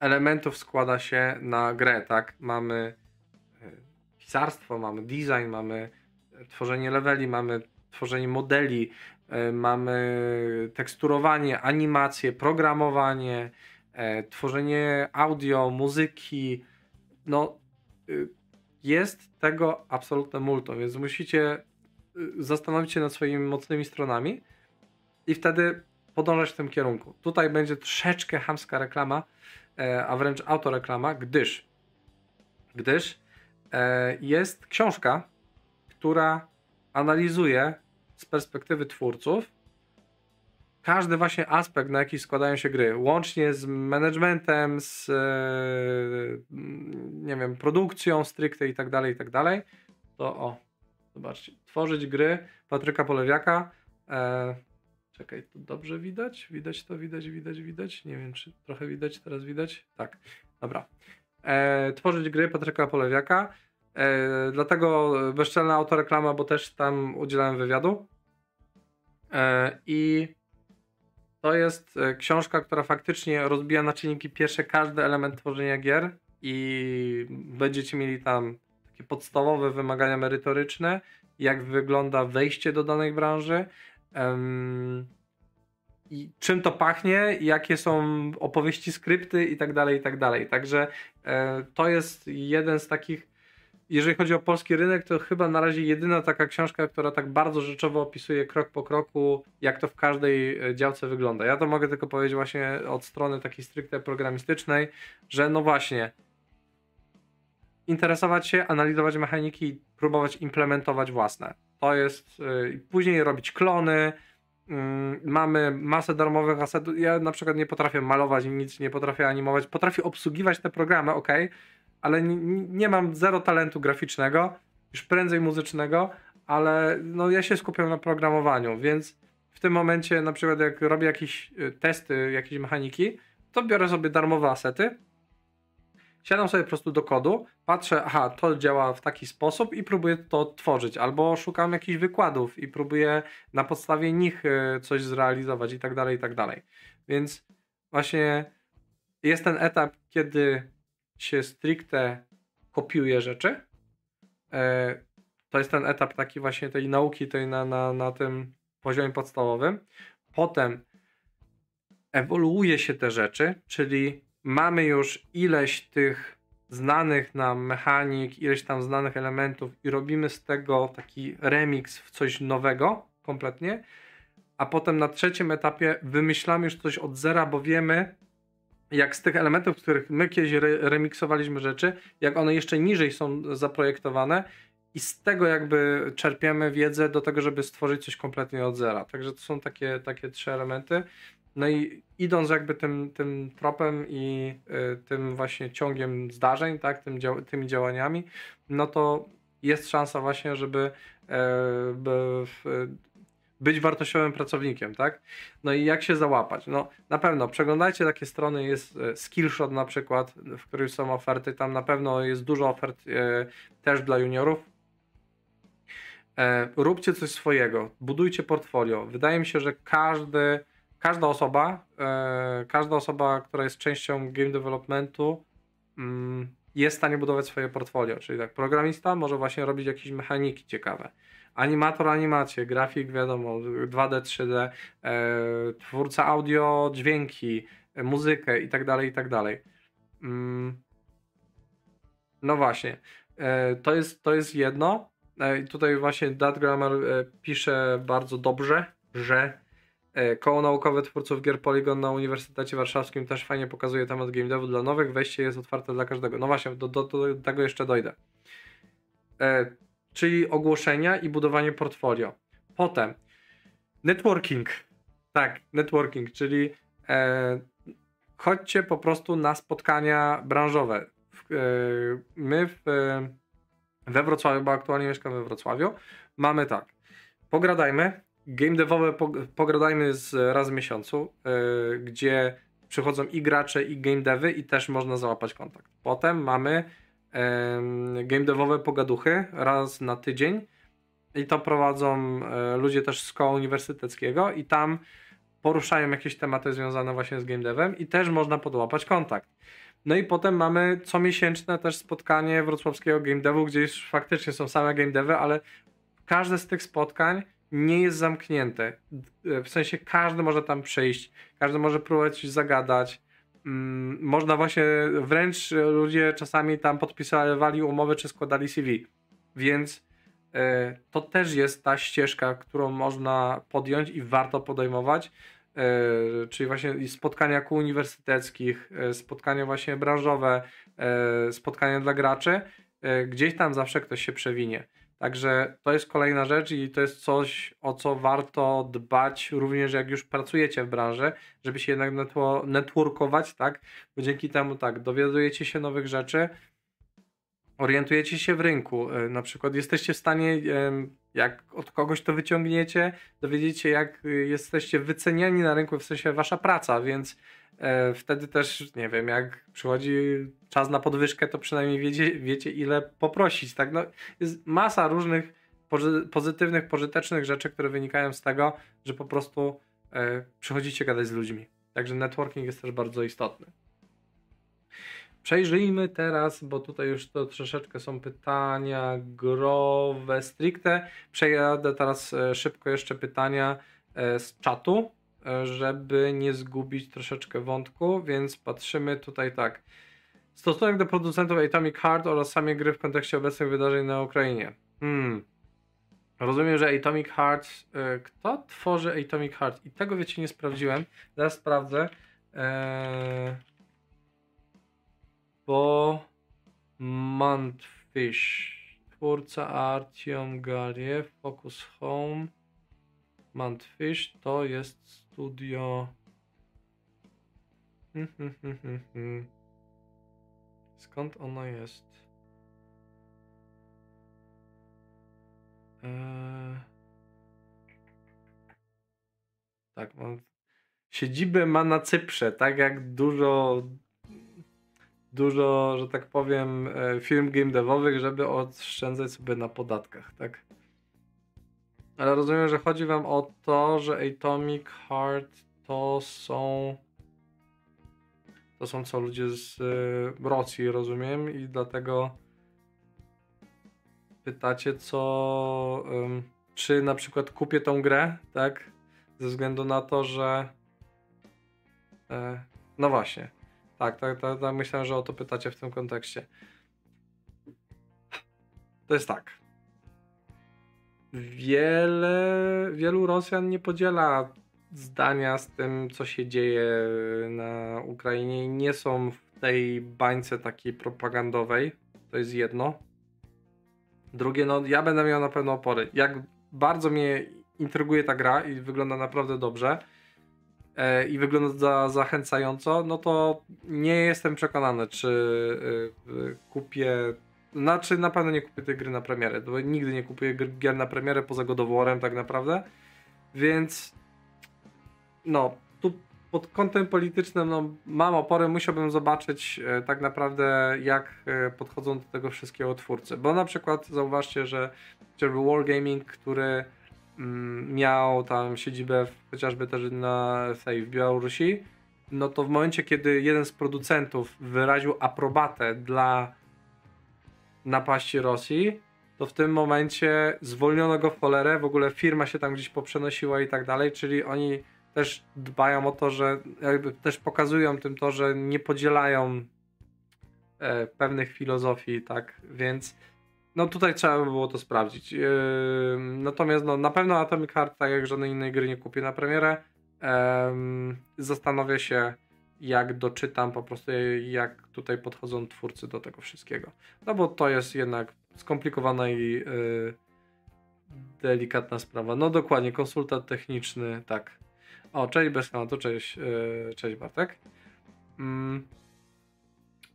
elementów składa się na grę, tak? Mamy e, pisarstwo, mamy design, mamy tworzenie leveli, mamy tworzenie modeli, e, mamy teksturowanie, animacje, programowanie, tworzenie audio, muzyki, no y, jest tego absolutne multo, więc musicie zastanowić się nad swoimi mocnymi stronami i wtedy podążać w tym kierunku. Tutaj będzie troszeczkę hamska reklama, e, a wręcz autoreklama, gdyż gdyż e, jest książka, która analizuje z perspektywy twórców każdy właśnie aspekt, na jaki składają się gry, łącznie z managementem, z e, nie wiem, produkcją stricte i tak dalej, i tak dalej, to o, zobaczcie, tworzyć gry Patryka Polewiaka. E, czekaj, to dobrze widać? Widać to, widać, widać, widać. Nie wiem, czy trochę widać, teraz widać? Tak, dobra. E, tworzyć gry Patryka Polewiaka. E, dlatego bezczelna autoreklama, bo też tam udzielałem wywiadu. E, I to jest książka, która faktycznie rozbija na czynniki pierwsze każdy element tworzenia gier i będziecie mieli tam takie podstawowe wymagania merytoryczne, jak wygląda wejście do danej branży, i czym to pachnie, jakie są opowieści, skrypty i tak dalej, i tak dalej. Także e, to jest jeden z takich jeżeli chodzi o polski rynek, to chyba na razie jedyna taka książka, która tak bardzo rzeczowo opisuje krok po kroku, jak to w każdej e, działce wygląda. Ja to mogę tylko powiedzieć właśnie od strony takiej stricte programistycznej, że no właśnie interesować się, analizować mechaniki, próbować implementować własne. To jest, yy, później robić klony, yy, mamy masę darmowych asetów. Ja na przykład nie potrafię malować, nic nie potrafię animować, potrafię obsługiwać te programy, ok, ale nie, nie mam zero talentu graficznego, już prędzej muzycznego, ale no ja się skupiam na programowaniu, więc w tym momencie na przykład jak robię jakieś y, testy, jakieś mechaniki, to biorę sobie darmowe asety, siadam sobie po prostu do kodu, patrzę, aha, to działa w taki sposób i próbuję to tworzyć, albo szukam jakichś wykładów i próbuję na podstawie nich y, coś zrealizować i tak dalej, i tak dalej. Więc właśnie jest ten etap, kiedy się stricte kopiuje rzeczy. E, to jest ten etap taki właśnie tej nauki tej na, na, na tym poziomie podstawowym. Potem ewoluuje się te rzeczy, czyli mamy już ileś tych znanych nam mechanik, ileś tam znanych elementów i robimy z tego taki remix w coś nowego kompletnie, a potem na trzecim etapie wymyślamy już coś od zera, bo wiemy, jak z tych elementów, których my kiedyś re remiksowaliśmy rzeczy, jak one jeszcze niżej są zaprojektowane i z tego jakby czerpiemy wiedzę do tego, żeby stworzyć coś kompletnie od zera. Także to są takie, takie trzy elementy. No i idąc jakby tym, tym tropem i y, tym właśnie ciągiem zdarzeń, tak, tym tymi działaniami, no to jest szansa właśnie, żeby y, być wartościowym pracownikiem, tak? No i jak się załapać? No na pewno przeglądajcie takie strony, jest e, Skillshot na przykład, w których są oferty, tam na pewno jest dużo ofert e, też dla juniorów. E, róbcie coś swojego, budujcie portfolio. Wydaje mi się, że każdy każda osoba, e, każda osoba, która jest częścią game developmentu, mm, jest w stanie budować swoje portfolio. Czyli tak, programista może właśnie robić jakieś mechaniki ciekawe. Animator animacje, grafik wiadomo, 2D, 3D, e, twórca audio, dźwięki, muzykę i tak dalej, i tak dalej. Mm. No właśnie, e, to, jest, to jest jedno. E, tutaj właśnie Dat Grammar pisze bardzo dobrze, że koło naukowe twórców gier Polygon na Uniwersytecie Warszawskim też fajnie pokazuje temat game devu dla nowych. Wejście jest otwarte dla każdego. No właśnie, do, do, do tego jeszcze dojdę. E, czyli ogłoszenia i budowanie portfolio. Potem networking. Tak, networking, czyli e, chodźcie po prostu na spotkania branżowe. E, my w, we Wrocławiu, bo aktualnie mieszkam we Wrocławiu, mamy tak. Pogradajmy, game devowe pogradajmy z raz w miesiącu, yy, gdzie przychodzą i gracze, i game devy i też można załapać kontakt. Potem mamy game devowe pogaduchy raz na tydzień i to prowadzą yy, ludzie też z szkoły uniwersyteckiego i tam poruszają jakieś tematy związane właśnie z game devem i też można podłapać kontakt. No i potem mamy comiesięczne też spotkanie wrocławskiego game devu, gdzie już faktycznie są same game devy, ale każde z tych spotkań nie jest zamknięte. W sensie każdy może tam przyjść, każdy może próbować zagadać. Mm, można właśnie, wręcz ludzie czasami tam podpisywali umowy czy składali CV. Więc e, to też jest ta ścieżka, którą można podjąć i warto podejmować. E, czyli właśnie spotkania kół uniwersyteckich, e, spotkania właśnie branżowe, spotkania dla graczy. Gdzieś tam zawsze ktoś się przewinie. Także to jest kolejna rzecz i to jest coś, o co warto dbać również jak już pracujecie w branży, żeby się jednak networkować, tak? Bo dzięki temu tak, dowiadujecie się nowych rzeczy, orientujecie się w rynku. E, na przykład jesteście w stanie, jak od kogoś to wyciągniecie, dowiedzieć się, jak jesteście wyceniani na rynku, w sensie wasza praca, więc E, wtedy też, nie wiem, jak przychodzi czas na podwyżkę, to przynajmniej wiecie, wiecie ile poprosić, tak? No, jest masa różnych pozytywnych, pożytecznych rzeczy, które wynikają z tego, że po prostu e, przychodzicie gadać z ludźmi. Także networking jest też bardzo istotny. Przejrzyjmy teraz, bo tutaj już to troszeczkę są pytania growe stricte. Przejadę teraz e, szybko jeszcze pytania e, z czatu żeby nie zgubić troszeczkę wątku, więc patrzymy tutaj tak. Stosunek do producentów Atomic Heart oraz samej gry w kontekście obecnych wydarzeń na Ukrainie. Hmm. Rozumiem, że Atomic Heart. Y, kto tworzy Atomic Heart? I tego wiecie, nie sprawdziłem. Zaraz sprawdzę. Eee, bo Mantfish, twórca Artyom Galiew, Focus Home. Mantfish to jest studio. Hmm, hmm, hmm, Skąd ona jest? Eee... Tak, mam. Siedzibę ma na Cyprze, tak jak dużo dużo, że tak powiem, e, firm game devowych, żeby oszczędzać sobie na podatkach, tak? Ale rozumiem, że chodzi wam o to, że Atomic Heart to są. To są co ludzie z y, Rosji, rozumiem, i dlatego pytacie, co. Ym, czy na przykład kupię tą grę, tak? Ze względu na to, że. E, no właśnie. Tak, tak, tak, tak, myślę, że o to pytacie w tym kontekście. To jest tak wiele, wielu Rosjan nie podziela zdania z tym, co się dzieje na Ukrainie i nie są w tej bańce takiej propagandowej. To jest jedno. Drugie, no ja będę miał na pewno opory. Jak bardzo mnie intryguje ta gra i wygląda naprawdę dobrze e, i wygląda za, zachęcająco, no to nie jestem przekonany, czy y, kupię znaczy na pewno nie kupię tej gry na premierę, bo nigdy nie kupuję gier na premierę poza godoworem tak naprawdę. Więc no, tu pod kątem politycznym no, mam opory, musiałbym zobaczyć e, tak naprawdę jak e, podchodzą do tego wszystkiego twórcy. Bo na przykład zauważcie, że chociażby Wargaming, który mm, miał tam siedzibę w, chociażby też na tej w Białorusi, no to w momencie, kiedy jeden z producentów wyraził aprobatę dla napaści Rosji, to w tym momencie zwolniono go w cholerę, w ogóle firma się tam gdzieś poprzenosiła i tak dalej, czyli oni też dbają o to, że jakby też pokazują tym to, że nie podzielają e, pewnych filozofii, tak, więc no tutaj trzeba by było to sprawdzić. Yy, natomiast no, na pewno Atomic Heart, tak jak żadnej innej gry nie kupię na premierę, yy, zastanowię się jak doczytam po prostu jak tutaj podchodzą twórcy do tego wszystkiego. No bo to jest jednak skomplikowana i yy, delikatna sprawa. No dokładnie, konsultant techniczny, tak. O, cześć bez to cześć, yy, cześć Bartek. Mm,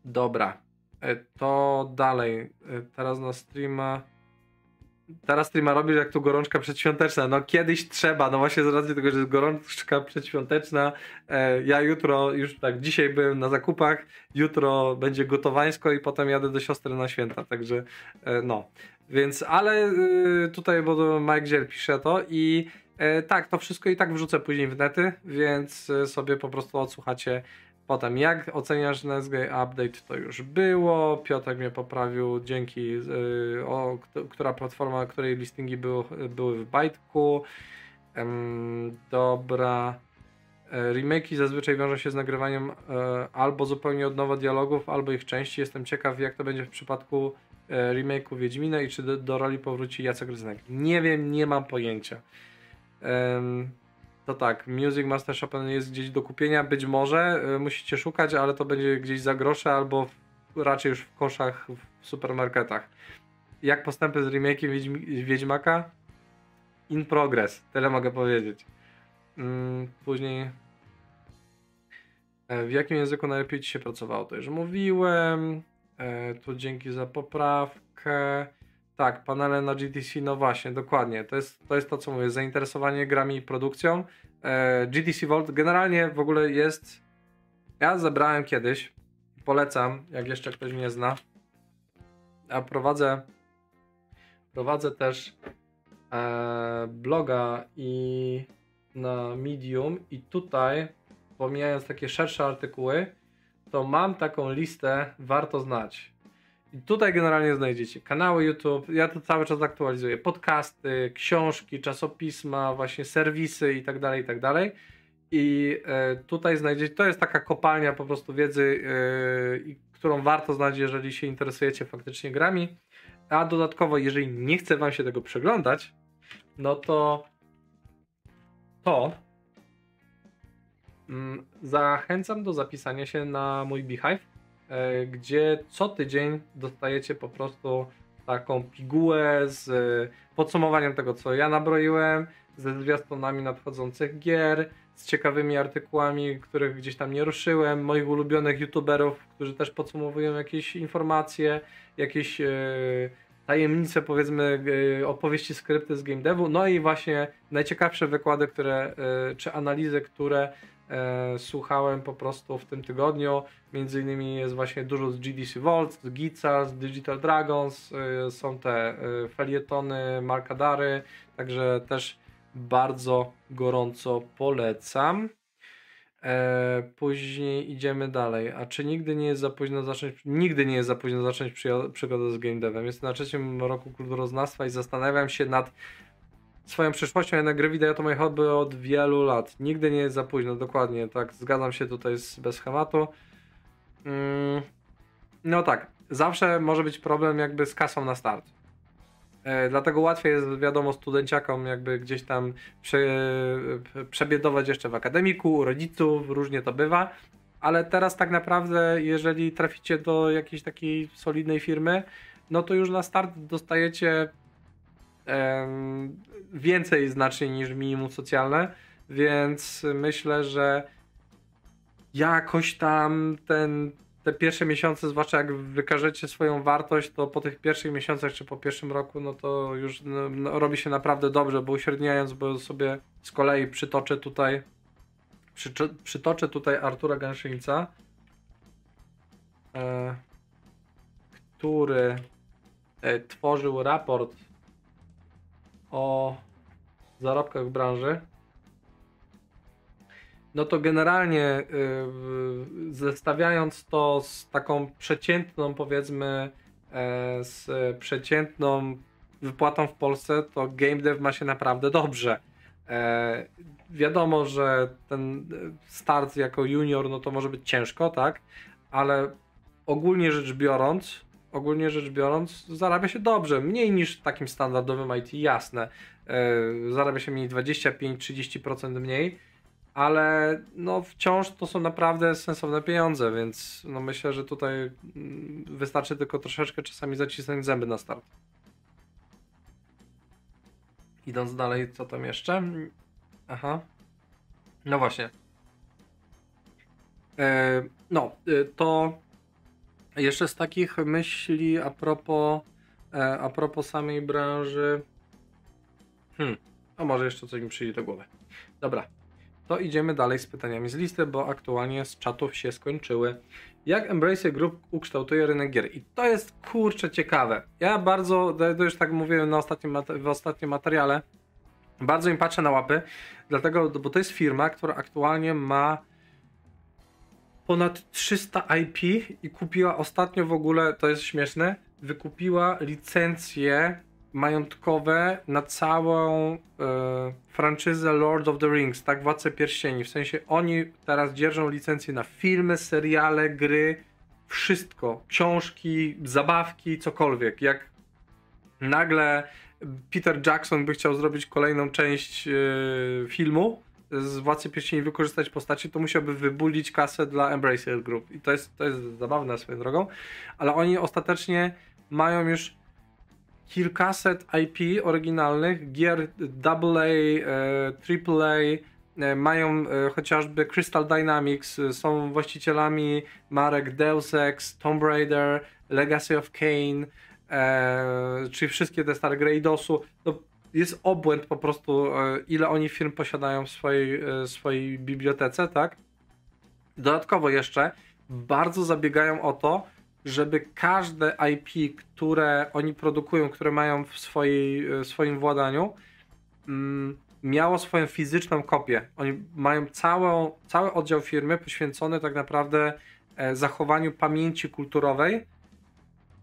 dobra, e, to dalej. E, teraz na streama teraz streama robisz jak tu gorączka przedświąteczna. No kiedyś trzeba, no właśnie z racji tego, że jest gorączka przedświąteczna. E, ja jutro, już tak, dzisiaj byłem na zakupach, jutro będzie gotowańsko i potem jadę do siostry na święta, także e, no. Więc, ale e, tutaj, bo Mike Ziel pisze to i e, tak, to wszystko i tak wrzucę później w nety, więc e, sobie po prostu odsłuchacie Potem, jak oceniasz NSGA Update, to już było. Piotr mnie poprawił, dzięki, yy, o, która platforma, której listingi były, były w. Yy, dobra. Yy, remake'i zazwyczaj wiążą się z nagrywaniem yy, albo zupełnie od nowa dialogów, albo ich części. Jestem ciekaw, jak to będzie w przypadku yy, remake'u Wiedźmina i czy do, do roli powróci Jacek Ryzynek. Nie wiem, nie mam pojęcia. Yy, to tak, Music Master Chopin jest gdzieś do kupienia, być może y, musicie szukać, ale to będzie gdzieś za grosze albo w, raczej już w koszach w supermarketach. Jak postępy z remake'iem Wiedźm Wiedźmaka? In progress, tyle mogę powiedzieć. Mm, później e, w jakim języku najlepiej Ci się pracowało? To już mówiłem. E, tu dzięki za poprawkę. Tak, panele na GTC, no właśnie, dokładnie. To jest to, jest to co mówię, zainteresowanie grami i produkcją. E, GTC Vault generalnie w ogóle jest. Ja zebrałem kiedyś, polecam, jak jeszcze ktoś mnie zna. A prowadzę. Prowadzę też e, bloga i na Medium, i tutaj, pomijając takie szersze artykuły, to mam taką listę, warto znać. I tutaj generalnie znajdziecie kanały YouTube, ja to cały czas aktualizuję, podcasty, książki, czasopisma, właśnie serwisy i tak dalej, i tak dalej. I e, tutaj znajdziecie, to jest taka kopalnia po prostu wiedzy, e, którą warto znać, jeżeli się interesujecie faktycznie grami. A dodatkowo, jeżeli nie chce wam się tego przeglądać, no to to mm, zachęcam do zapisania się na mój Beehive gdzie co tydzień dostajecie po prostu taką pigułę z e, podsumowaniem tego, co ja nabroiłem, ze zwiastunami nadchodzących gier, z ciekawymi artykułami, których gdzieś tam nie ruszyłem, moich ulubionych youtuberów, którzy też podsumowują jakieś informacje, jakieś e, tajemnice, powiedzmy, opowieści, skrypty z game devu, no i właśnie najciekawsze wykłady, które, czy analizy, które e, słuchałem po prostu w tym tygodniu. Między innymi jest właśnie dużo z GDC Vault, z Gica, z Digital Dragons, e, są te e, felietony Markadary, także też bardzo gorąco polecam. E, później idziemy dalej. A czy nigdy nie jest za późno zacząć? Nigdy nie jest za późno zacząć przygodę z game devem. Jestem na trzecim roku kulturoznawstwa i zastanawiam się nad swoją przyszłością. Jednak gry wideo to moje hobby od wielu lat. Nigdy nie jest za późno, dokładnie, tak, zgadzam się tutaj z, bez schematu. Mm, no tak, zawsze może być problem jakby z kasą na start. E, dlatego łatwiej jest, wiadomo, studenciakom jakby gdzieś tam prze, przebiedować jeszcze w akademiku, u rodziców, różnie to bywa. Ale teraz tak naprawdę, jeżeli traficie do jakiejś takiej solidnej firmy, no to już na start dostajecie więcej znacznie niż minimum socjalne, więc myślę, że jakoś tam ten, te pierwsze miesiące, zwłaszcza jak wykażecie swoją wartość, to po tych pierwszych miesiącach czy po pierwszym roku, no to już no, no, robi się naprawdę dobrze, bo uśredniając, bo sobie z kolei przytoczę tutaj przytoczę tutaj Artura Gęszyńca, e, który e, tworzył raport o zarobkach w branży, no to generalnie yy, zestawiając to z taką przeciętną, powiedzmy, e, z przeciętną wypłatą w Polsce, to game dev ma się naprawdę dobrze. E, wiadomo, że ten start jako junior, no to może być ciężko, tak? Ale ogólnie rzecz biorąc, ogólnie rzecz biorąc, zarabia się dobrze. Mniej niż takim standardowym IT, jasne. E, zarabia się mniej 25-30% mniej, ale no wciąż to są naprawdę sensowne pieniądze, więc no myślę, że tutaj mm, wystarczy tylko troszeczkę czasami zacisnąć zęby na start. Idąc dalej, co tam jeszcze? Aha. No właśnie. E, no, e, to jeszcze z takich myśli a propos, e, a propos samej branży. Hmm, a może jeszcze coś mi przyjdzie do głowy. Dobra, to idziemy dalej z pytaniami z listy, bo aktualnie z czatów się skończyły. Jak Embrace Group ukształtuje rynek gier? I to jest kurczę ciekawe. Ja bardzo, to już tak mówiłem na ostatnim, w ostatnim materiale, bardzo im patrzę na łapy, dlatego, bo to jest firma, która aktualnie ma ponad 300 IP i kupiła ostatnio w ogóle, to jest śmieszne, wykupiła licencje majątkowe na całą e, franczyzę Lord of the Rings, tak Władcy Pierścieni. W sensie oni teraz dzierżą licencje na filmy, seriale, gry, wszystko. Książki, zabawki, cokolwiek. Jak nagle Peter Jackson by chciał zrobić kolejną część e, filmu z Władcy Pierścieni wykorzystać postaci, to musiałby wybulić kasę dla Embracer Group. I to jest, to jest zabawne swoją drogą, ale oni ostatecznie mają już kilkaset IP oryginalnych, gier AA, e, AAA, e, mają e, chociażby Crystal Dynamics, e, są właścicielami marek Deus Ex, Tomb Raider, Legacy of Kane, e, czyli wszystkie te stare gry DOSu. No, jest obłęd po prostu, e, ile oni firm posiadają w swojej, e, swojej bibliotece, tak? Dodatkowo jeszcze bardzo zabiegają o to, żeby każde IP, które oni produkują, które mają w swojej, w swoim władaniu, mm, miało swoją fizyczną kopię. Oni mają całą, cały oddział firmy poświęcony tak naprawdę e, zachowaniu pamięci kulturowej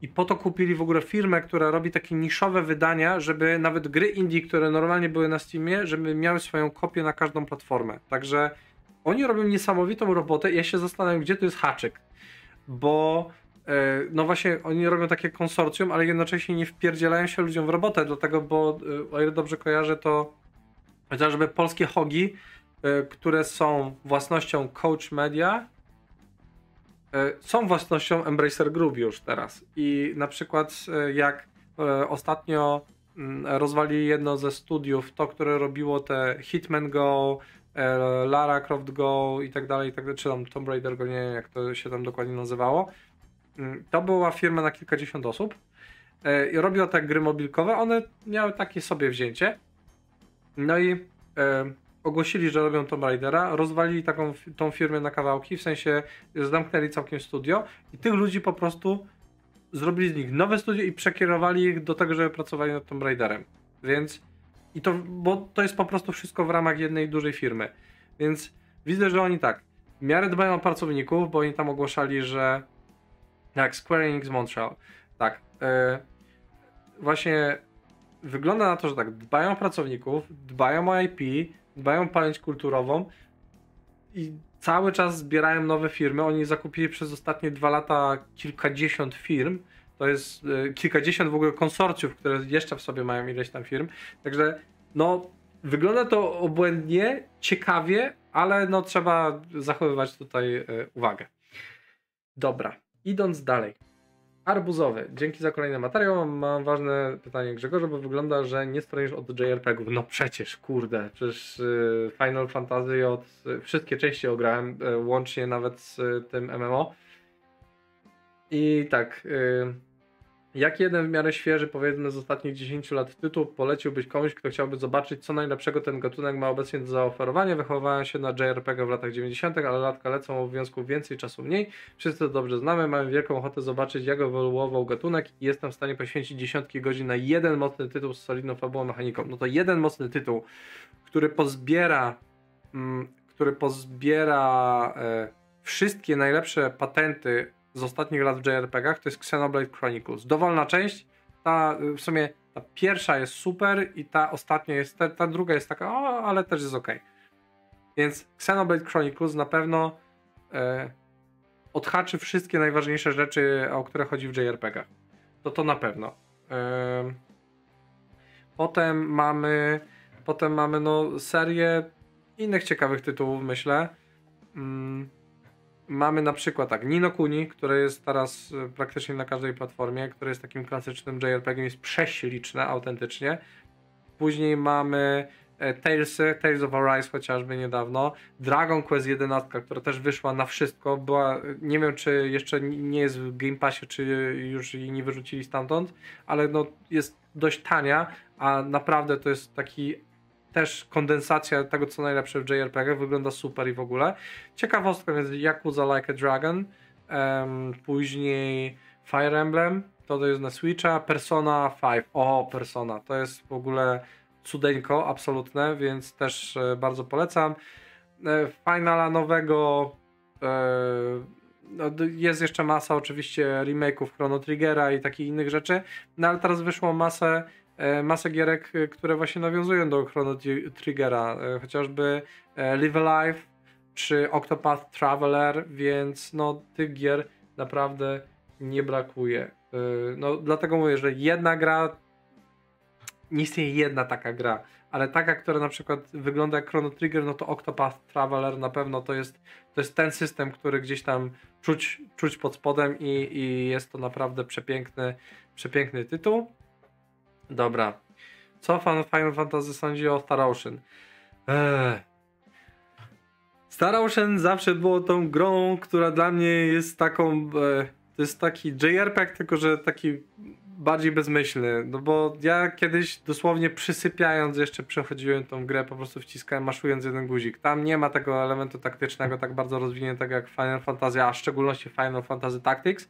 i po to kupili w ogóle firmę, która robi takie niszowe wydania, żeby nawet gry indie, które normalnie były na Steamie, żeby miały swoją kopię na każdą platformę. Także oni robią niesamowitą robotę ja się zastanawiam, gdzie tu jest haczyk. Bo E, no właśnie oni robią takie konsorcjum, ale jednocześnie nie wpierdzielają się ludziom w robotę, dlatego, bo e, o ile dobrze kojarzę, to chociażby polskie hogi, e, które są własnością Coach Media, są własnością Embracer Group już teraz. I na przykład jak ostatnio mm, rozwalili jedno ze studiów, to, które robiło te Hitman Go, Lara Croft Go i tak dalej, i tak dalej, czy tam Tomb Raider Go, nie wiem jak to się tam dokładnie nazywało, Mm, to była firma na kilkadziesiąt osób e, i robiła tak gry mobilkowe. One miały takie sobie wzięcie. No i e, ogłosili, że robią Tomb Raidera, rozwalili taką tą firmę na kawałki, w sensie zamknęli całkiem studio i tych ludzi po prostu zrobili z nich nowe studio i przekierowali ich do tego, żeby pracowali nad Tomb Raiderem. Więc i to, bo to jest po prostu wszystko w ramach jednej dużej firmy. Więc widzę, że oni tak, w miarę dbają o pracowników, bo oni tam ogłaszali, że jak Square Enix Montreal. Tak. Yy, właśnie wygląda na to, że tak, dbają o pracowników, dbają o IP, dbają o pamięć kulturową i cały czas zbierają nowe firmy. Oni zakupili przez ostatnie dwa lata kilkadziesiąt firm. To jest yy, kilkadziesiąt w ogóle konsorcjów, które jeszcze w sobie mają ileś tam firm. Także no, wygląda to obłędnie, ciekawie, ale no trzeba zachowywać tutaj yy, uwagę. Dobra. Idąc dalej. Arbuzowy. Dzięki za kolejny materiał. Mam ważne pytanie Grzegorza, bo wygląda, że nie stronisz od JRPG-ów. No przecież, kurde, przecież y, Final Fantasy od y, wszystkie części ograłem, y, łącznie nawet z tym MMO. I tak, Jak jeden w miarę świeży, powiedzmy z ostatnich 10 lat tytuł poleciłbyś komuś, kto chciałby zobaczyć, co najlepszego ten gatunek ma obecnie do zaoferowania? Wychowałem się na JRPG w latach 90., ale latka lecą, obowiązków więcej, czasu mniej. Wszyscy to dobrze znamy, mamy wielką ochotę zobaczyć, jak ewoluował gatunek i jestem w stanie poświęcić dziesiątki godzin na jeden mocny tytuł z solidną fabułą mechaniką. No to jeden mocny tytuł, który pozbiera, mm, który pozbiera e, wszystkie najlepsze patenty z ostatnich lat w JRPG-ach to jest Xenoblade Chronicles. Dowolna część, ta w sumie ta pierwsza jest super i ta ostatnia jest, ta, ta druga jest taka, o, ale też jest ok. Więc Xenoblade Chronicles na pewno e, odhaczy wszystkie najważniejsze rzeczy, o które chodzi w JRPG-ach. To to na pewno. E, potem mamy potem mamy no serię innych ciekawych tytułów, myślę. Mm mamy na przykład tak, Nino Kuni, które jest teraz e, praktycznie na każdej platformie, które jest takim klasycznym JRPG, jest prześliczne autentycznie. Później mamy e, Talesy, Tales of Arise chociażby niedawno, Dragon Quest 11, która też wyszła na wszystko, była, nie wiem czy jeszcze nie jest w Game Passie, czy już jej nie wyrzucili stamtąd, ale no jest dość tania, a naprawdę to jest taki też kondensacja tego, co najlepsze w JRPG, wygląda super i w ogóle. Ciekawostką jest Yakuza Like a Dragon, um, później Fire Emblem, to, to jest na Switcha, Persona 5, o Persona, to jest w ogóle cudeńko, absolutne, więc też e, bardzo polecam. E, Finala nowego e, no, jest jeszcze masa oczywiście remake'ów Chrono Triggera i takich innych rzeczy, no ale teraz wyszło masę masę gierek, e, które właśnie nawiązują do Chrono Triggera, e, chociażby Live Alive czy Octopath Traveler, więc no tych gier naprawdę nie brakuje. No dlatego mówię, że jedna gra nie istnieje jedna taka gra, ale taka, która na przykład wygląda jak Chrono Trigger, no to Octopath Traveler na pewno to jest, to jest ten system, który gdzieś tam czuć, czuć pod spodem i, i jest to naprawdę przepiękny, przepiękny tytuł. Dobra. Co fan Final Fantasy sądzi o Star Ocean? Eee. Star Ocean zawsze było tą grą, która dla mnie jest taką. E, to jest taki JRPG, tylko że taki bardziej bezmyślny. No bo ja kiedyś dosłownie przysypiając jeszcze przechodziłem tą grę, po prostu wciskałem, maszując jeden guzik. Tam nie ma tego elementu taktycznego tak bardzo rozwiniętego jak Final Fantasy, a w szczególności Final Fantasy Tactics,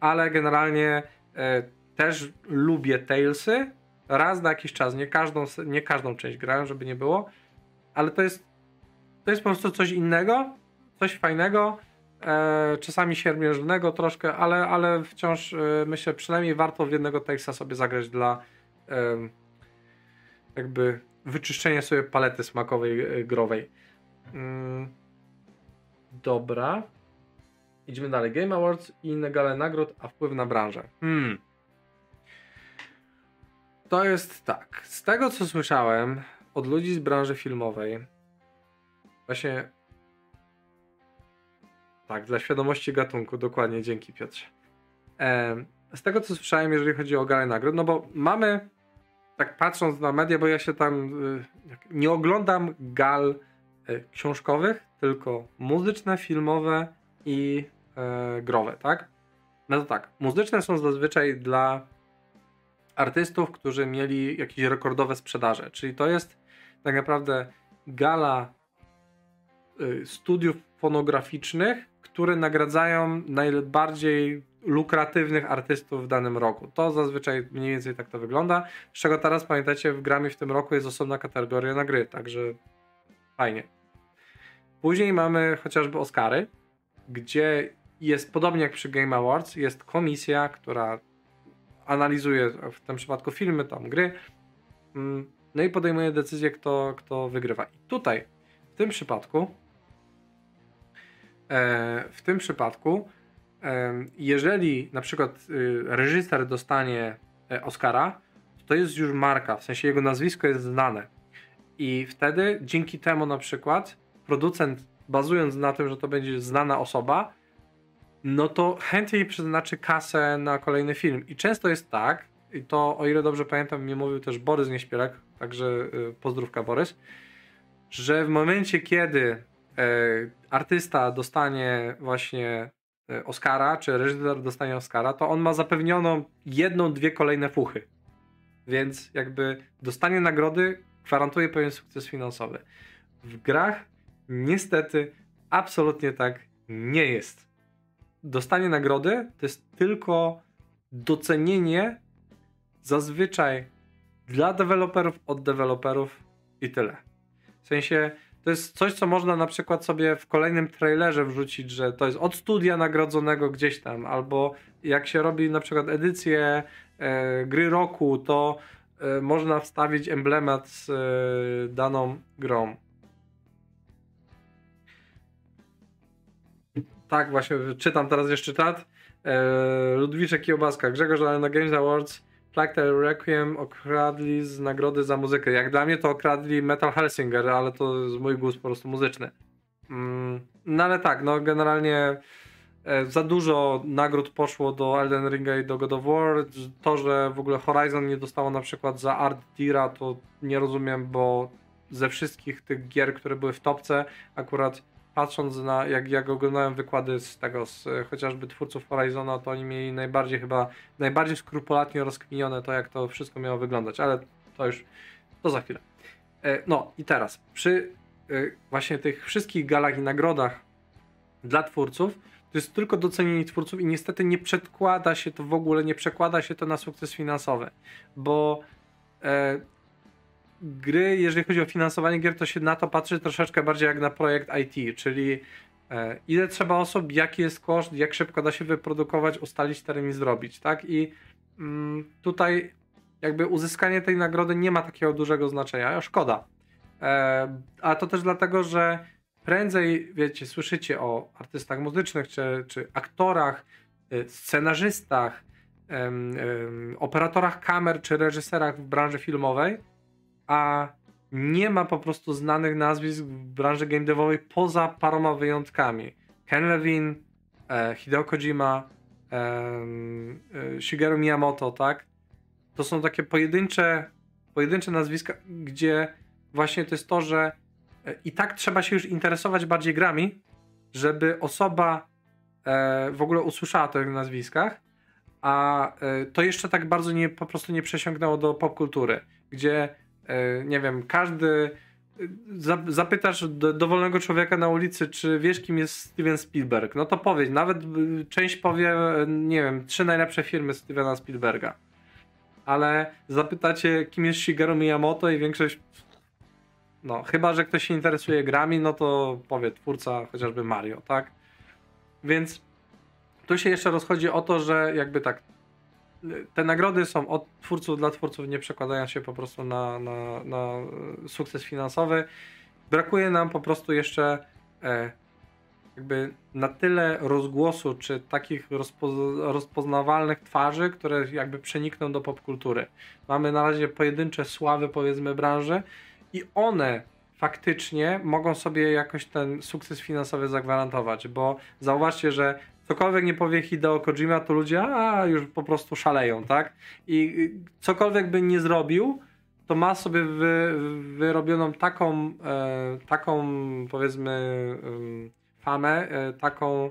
ale generalnie e, też lubię Talesy. Raz na jakiś czas, nie każdą, nie każdą część grałem, żeby nie było, ale to jest, to jest po prostu coś innego, coś fajnego, e, czasami siermiężnego troszkę, ale, ale wciąż e, myślę, przynajmniej warto w jednego Talesa sobie zagrać dla e, jakby wyczyszczenia sobie palety smakowej, e, growej. Mm, dobra. Idziemy dalej. Game Awards i inne gale nagród, a wpływ na branżę. Hmm. To jest tak. Z tego co słyszałem od ludzi z branży filmowej, właśnie. Tak, dla świadomości gatunku, dokładnie, dzięki Piotrze. z tego co słyszałem, jeżeli chodzi o galę nagród, no bo mamy, tak patrząc na media, bo ja się tam y, nie oglądam gal y, książkowych, tylko muzyczne, filmowe i e, growe, tak? No to tak, muzyczne są zazwyczaj dla artystów, którzy mieli jakieś rekordowe sprzedaże. Czyli to jest tak naprawdę gala y, studiów fonograficznych, które nagradzają najbardziej lukratywnych artystów w danym roku. To zazwyczaj mniej więcej tak to wygląda. Z czego teraz pamiętacie, w Grammy w tym roku jest osobna kategoria na gry, także fajnie. Później mamy chociażby Oscary, gdzie jest podobnie jak przy Game Awards, jest komisja, która analizuje w tym przypadku filmy, tam gry, mm, no i podejmuje decyzję, kto, kto wygrywa. I tutaj, w tym przypadku, e, w tym przypadku, e, jeżeli na przykład y, reżyser dostanie e, Oscara, to jest już marka, w sensie jego nazwisko jest znane. I wtedy dzięki temu na przykład producent, bazując na tym, że to będzie znana osoba, no to chętniej przeznaczy kasę na kolejny film. I często jest tak, i to o ile dobrze pamiętam, mi mówił też Borys Nieśpielak, także y, pozdrówka Borys, że w momencie, kiedy y, artysta dostanie właśnie e, Oscara, czy reżyser dostanie Oscara, to on ma zapewnioną jedną, dwie kolejne fuchy. Więc jakby dostanie nagrody gwarantuje pewien sukces finansowy. W grach niestety absolutnie tak nie jest. Dostanie nagrody to jest tylko docenienie zazwyczaj dla deweloperów od deweloperów i tyle. W sensie to jest coś, co można na przykład sobie w kolejnym trailerze wrzucić, że to jest od studia nagrodzonego gdzieś tam, albo jak się robi na przykład edycję e, gry roku, to e, można wstawić emblemat z e, daną grą. Tak, właśnie czytam teraz jeszcze czat. E, Ludwiczek Kiełbaska, Grzegorz, ale na Games Awards Plague Requiem okradli z nagrody za muzykę. Jak dla mnie to okradli Metal Helsinger, ale to jest mój gust po prostu muzyczny. Mm, no ale tak, no generalnie e, za dużo nagród poszło do Elden Ringa i do God of War. To, że w ogóle Horizon nie dostało na przykład za Art Dira, to nie rozumiem, bo ze wszystkich tych gier, które były w topce, akurat patrząc na, jak, jak oglądałem wykłady z tego, z chociażby twórców Horizona, to oni mieli najbardziej chyba, najbardziej skrupulatnie rozkminione to, jak to wszystko miało wyglądać, ale to już, to za chwilę. E, no i teraz, przy e, właśnie tych wszystkich galach i nagrodach dla twórców, to jest tylko docenienie twórców i niestety nie przedkłada się to w ogóle, nie przekłada się to na sukces finansowy, bo e, gry, jeżeli chodzi o finansowanie gier, to się na to patrzy troszeczkę bardziej jak na projekt IT, czyli e, ile trzeba osób, jaki jest koszt, jak szybko da się wyprodukować, ustalić termin, zrobić, tak? I mm, tutaj jakby uzyskanie tej nagrody nie ma takiego dużego znaczenia, szkoda. E, a to też dlatego, że prędzej, wiecie, słyszycie o artystach muzycznych, czy, czy aktorach, e, scenarzystach, operatorach kamer, czy reżyserach w branży filmowej, a nie ma po prostu znanych nazwisk w branży game devowej poza paroma wyjątkami. Ken Levine, e, Hideo Kojima, e, e, Shigeru Miyamoto, tak? To są takie pojedyncze, pojedyncze nazwiska, gdzie właśnie to jest to, że e, i tak trzeba się już interesować bardziej grami, żeby osoba e, w ogóle usłyszała o tych nazwiskach, a e, to jeszcze tak bardzo nie, po prostu nie przesiągnęło do popkultury, gdzie nie wiem, każdy e, zapytasz dowolnego człowieka na ulicy, czy wiesz, kim jest Steven Spielberg, no to powiedz, nawet e, część powie, nie wiem, trzy najlepsze filmy Stevena Spielberga. Ale zapytacie, kim jest Shigeru Miyamoto i większość no, chyba, że ktoś się interesuje grami, no to powie twórca chociażby Mario, tak? Więc tu się jeszcze rozchodzi o to, że jakby tak, te nagrody są od twórców dla twórców, nie przekładają się po prostu na, na, na sukces finansowy. Brakuje nam po prostu jeszcze e, jakby na tyle rozgłosu, czy takich rozpo, rozpoznawalnych twarzy, które jakby przenikną do popkultury. Mamy na razie pojedyncze sławy, powiedzmy, branży i one faktycznie mogą sobie jakoś ten sukces finansowy zagwarantować, bo zauważcie, że cokolwiek nie powie Hideo Kojima, to ludzie a, już po prostu szaleją, tak? I cokolwiek by nie zrobił, to ma sobie wy, wyrobioną taką, e, taką powiedzmy e, famę, e, taką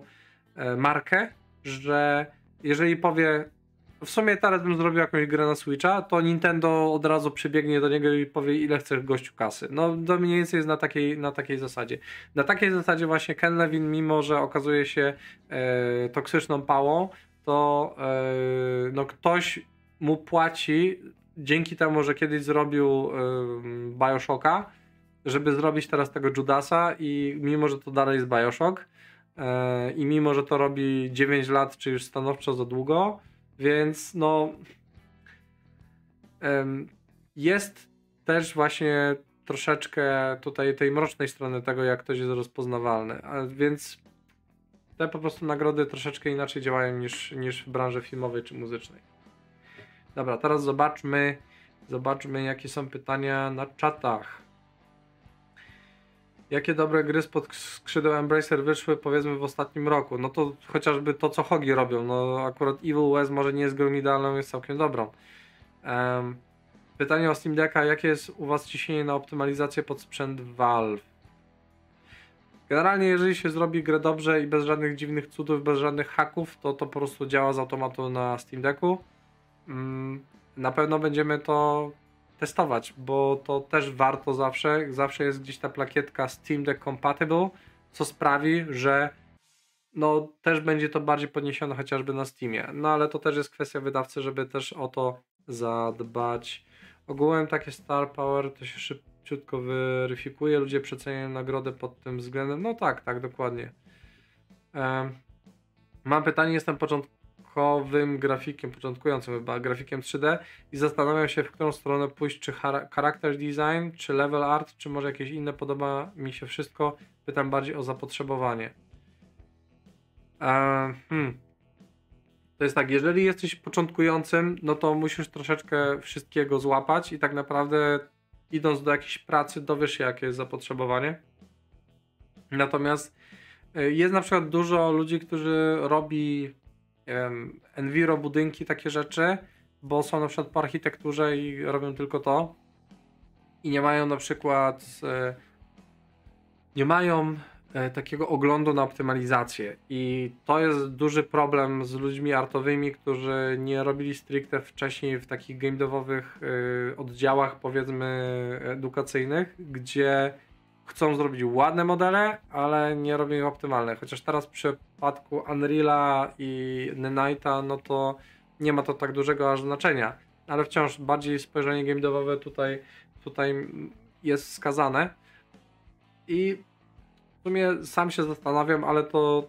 e, markę, że jeżeli powie w sumie teraz bym zrobił jakąś grę na Switcha, to Nintendo od razu przybiegnie do niego i powie, ile chcesz gościu kasy. No, to mniej więcej jest na takiej, na takiej zasadzie. Na takiej zasadzie właśnie Ken Levin, mimo że okazuje się e, toksyczną pałą, to e, no, ktoś mu płaci dzięki temu, że kiedyś zrobił e, Bioshocka, żeby zrobić teraz tego Judasa i mimo, że to dalej jest Bioshock e, i mimo, że to robi 9 lat, czy już stanowczo za długo, więc no. Jest też właśnie troszeczkę tutaj tej mrocznej strony tego, jak ktoś jest rozpoznawalny. A więc te po prostu nagrody troszeczkę inaczej działają niż, niż w branży filmowej czy muzycznej. Dobra, teraz zobaczmy, zobaczmy jakie są pytania na czatach. Jakie dobre gry spod skrzydeł Embracer wyszły powiedzmy w ostatnim roku? No to chociażby to, co Hogi robią. No akurat Evil West może nie jest grą idealną, jest całkiem dobrą. Um, pytanie o Steam Decka. Jakie jest u Was ciśnienie na optymalizację pod sprzęt Valve? Generalnie, jeżeli się zrobi grę dobrze i bez żadnych dziwnych cudów, bez żadnych haków, to to po prostu działa z automatu na Steam Decku. Mm, na pewno będziemy to testować, bo to też warto zawsze. Zawsze jest gdzieś ta plakietka Steam Deck Compatible, co sprawi, że no też będzie to bardziej podniesione chociażby na Steamie. No ale to też jest kwestia wydawcy, żeby też o to zadbać. Ogółem takie Star Power to się szybciutko weryfikuje, ludzie przeceniają nagrodę pod tym względem. No tak, tak, dokładnie. mam pytanie, jestem początkowym grafikiem, początkującym chyba, grafikiem 3D i zastanawiam się, w którą stronę pójść, czy character design, czy level art, czy może jakieś inne, podoba mi się wszystko. Pytam bardziej o zapotrzebowanie. hmm. To jest tak, jeżeli jesteś początkującym, no to musisz troszeczkę wszystkiego złapać i tak naprawdę idąc do jakiejś pracy dowiesz się, jakie jest zapotrzebowanie. Natomiast e, jest na przykład dużo ludzi, którzy robi um, enviro budynki, takie rzeczy, bo są na przykład po architekturze i robią tylko to i nie mają na przykład e, nie mają E, takiego oglądu na optymalizację. I to jest duży problem z ludźmi artowymi, którzy nie robili stricte wcześniej w takich game devowych e, oddziałach, powiedzmy, edukacyjnych, gdzie chcą zrobić ładne modele, ale nie robią ich optymalne. Chociaż teraz w przypadku Unreala i Nenite'a, no to nie ma to tak dużego aż znaczenia. Ale wciąż bardziej spojrzenie game tutaj, tutaj jest wskazane. I sumie sam się zastanawiam, ale to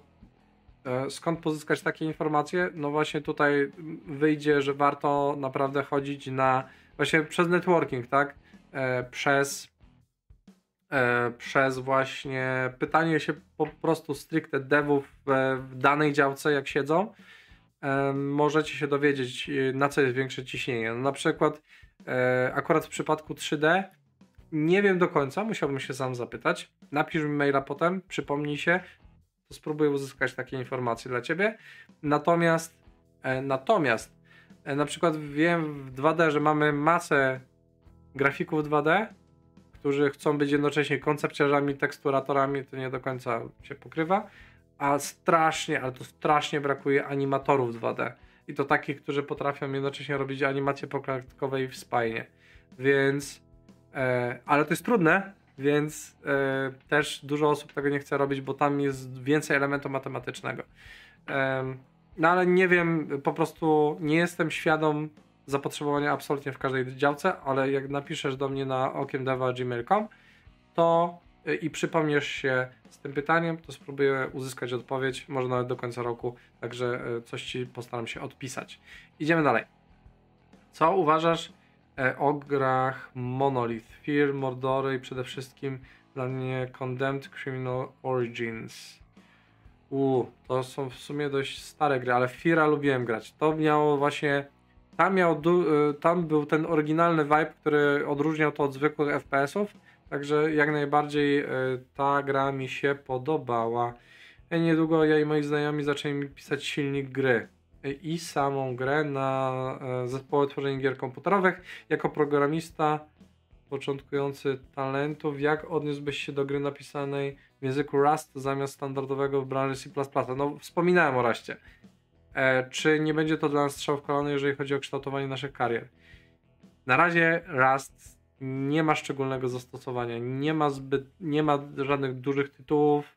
e, skąd pozyskać takie informacje? No właśnie tutaj wyjdzie, że warto naprawdę chodzić na właśnie przez networking, tak? E, przez przez właśnie pytanie się po prostu stricte devów w, w danej działce, jak siedzą, możecie się dowiedzieć, na co jest większe ciśnienie. No na przykład akurat w przypadku 3D nie wiem do końca, musiałbym się sam zapytać. Napisz mi maila potem, przypomnij się, to spróbuję uzyskać takie informacje dla ciebie. Natomiast, e, natomiast e, na przykład wiem w 2D, że mamy masę grafików 2D, którzy chcą być jednocześnie koncepciarzami, teksturatorami, to nie do końca się pokrywa, a strasznie, ale to strasznie brakuje animatorów 2D. I to takich, którzy potrafią jednocześnie robić animacje poklatkowe w spajnie. Więc E, ale to jest trudne, więc e, też dużo osób tego nie chce robić, bo tam jest więcej elementu matematycznego. No ale nie wiem, po prostu nie jestem świadom zapotrzebowania absolutnie w każdej działce, ale jak napiszesz do mnie na okiemdeva.gmail.com to e, i przypomniesz się z tym pytaniem, to spróbuję uzyskać odpowiedź, może nawet do końca roku, także coś ci postaram się odpisać. Idziemy dalej. Co uważasz E, o grach Monolith, Fear, Mordory i przede wszystkim dla mnie Condemned Criminal Origins. Uuu, to są w sumie dość stare gry, ale Feara lubiłem grać. To miało właśnie. Tam, miał e, tam był ten oryginalny vibe, który odróżniał to od zwykłych FPS-ów. Także jak najbardziej e, ta gra mi się podobała. I niedługo ja i moi znajomi zaczęli mi pisać silnik gry i samą grę na e, zespoły tworzenia gier komputerowych. Jako programista początkujący talentów, jak odniósłbyś się do gry napisanej w języku Rust zamiast standardowego w branży C++? No, wspominałem o Rustie. E, czy nie będzie to dla nas strzał w kolano, jeżeli chodzi o kształtowanie naszych karier? Na razie Rust nie ma szczególnego zastosowania, nie ma zbyt, nie ma żadnych dużych tytułów.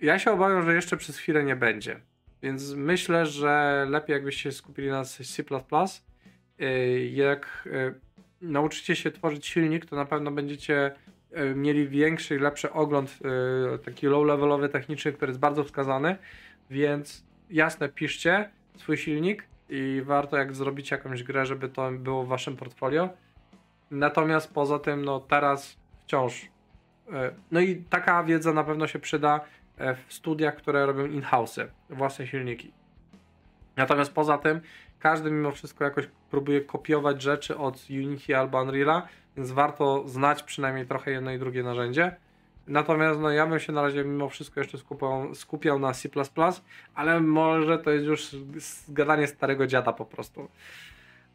Ja się obawiam, że jeszcze przez chwilę nie będzie. Więc myślę, że lepiej jakbyście skupili na C. Y, jak y, nauczycie się tworzyć silnik, to na pewno będziecie mieli większy i lepszy ogląd, taki low-levelowy, techniczny, który jest bardzo wskazany. Więc jasne, piszcie swój silnik i warto jak zrobić jakąś grę, żeby to było w waszym portfolio. Natomiast poza tym, no teraz wciąż. No i taka wiedza na pewno się przyda E, w studiach, które robią in-house, własne silniki. Natomiast poza tym, każdy mimo wszystko jakoś próbuje kopiować rzeczy od Unity albo Unreala, więc warto znać przynajmniej trochę jedno i drugie narzędzie. Natomiast no, ja bym się na razie mimo wszystko jeszcze skupiał, skupiał na C++, ale może to jest już gadanie starego dziada po prostu.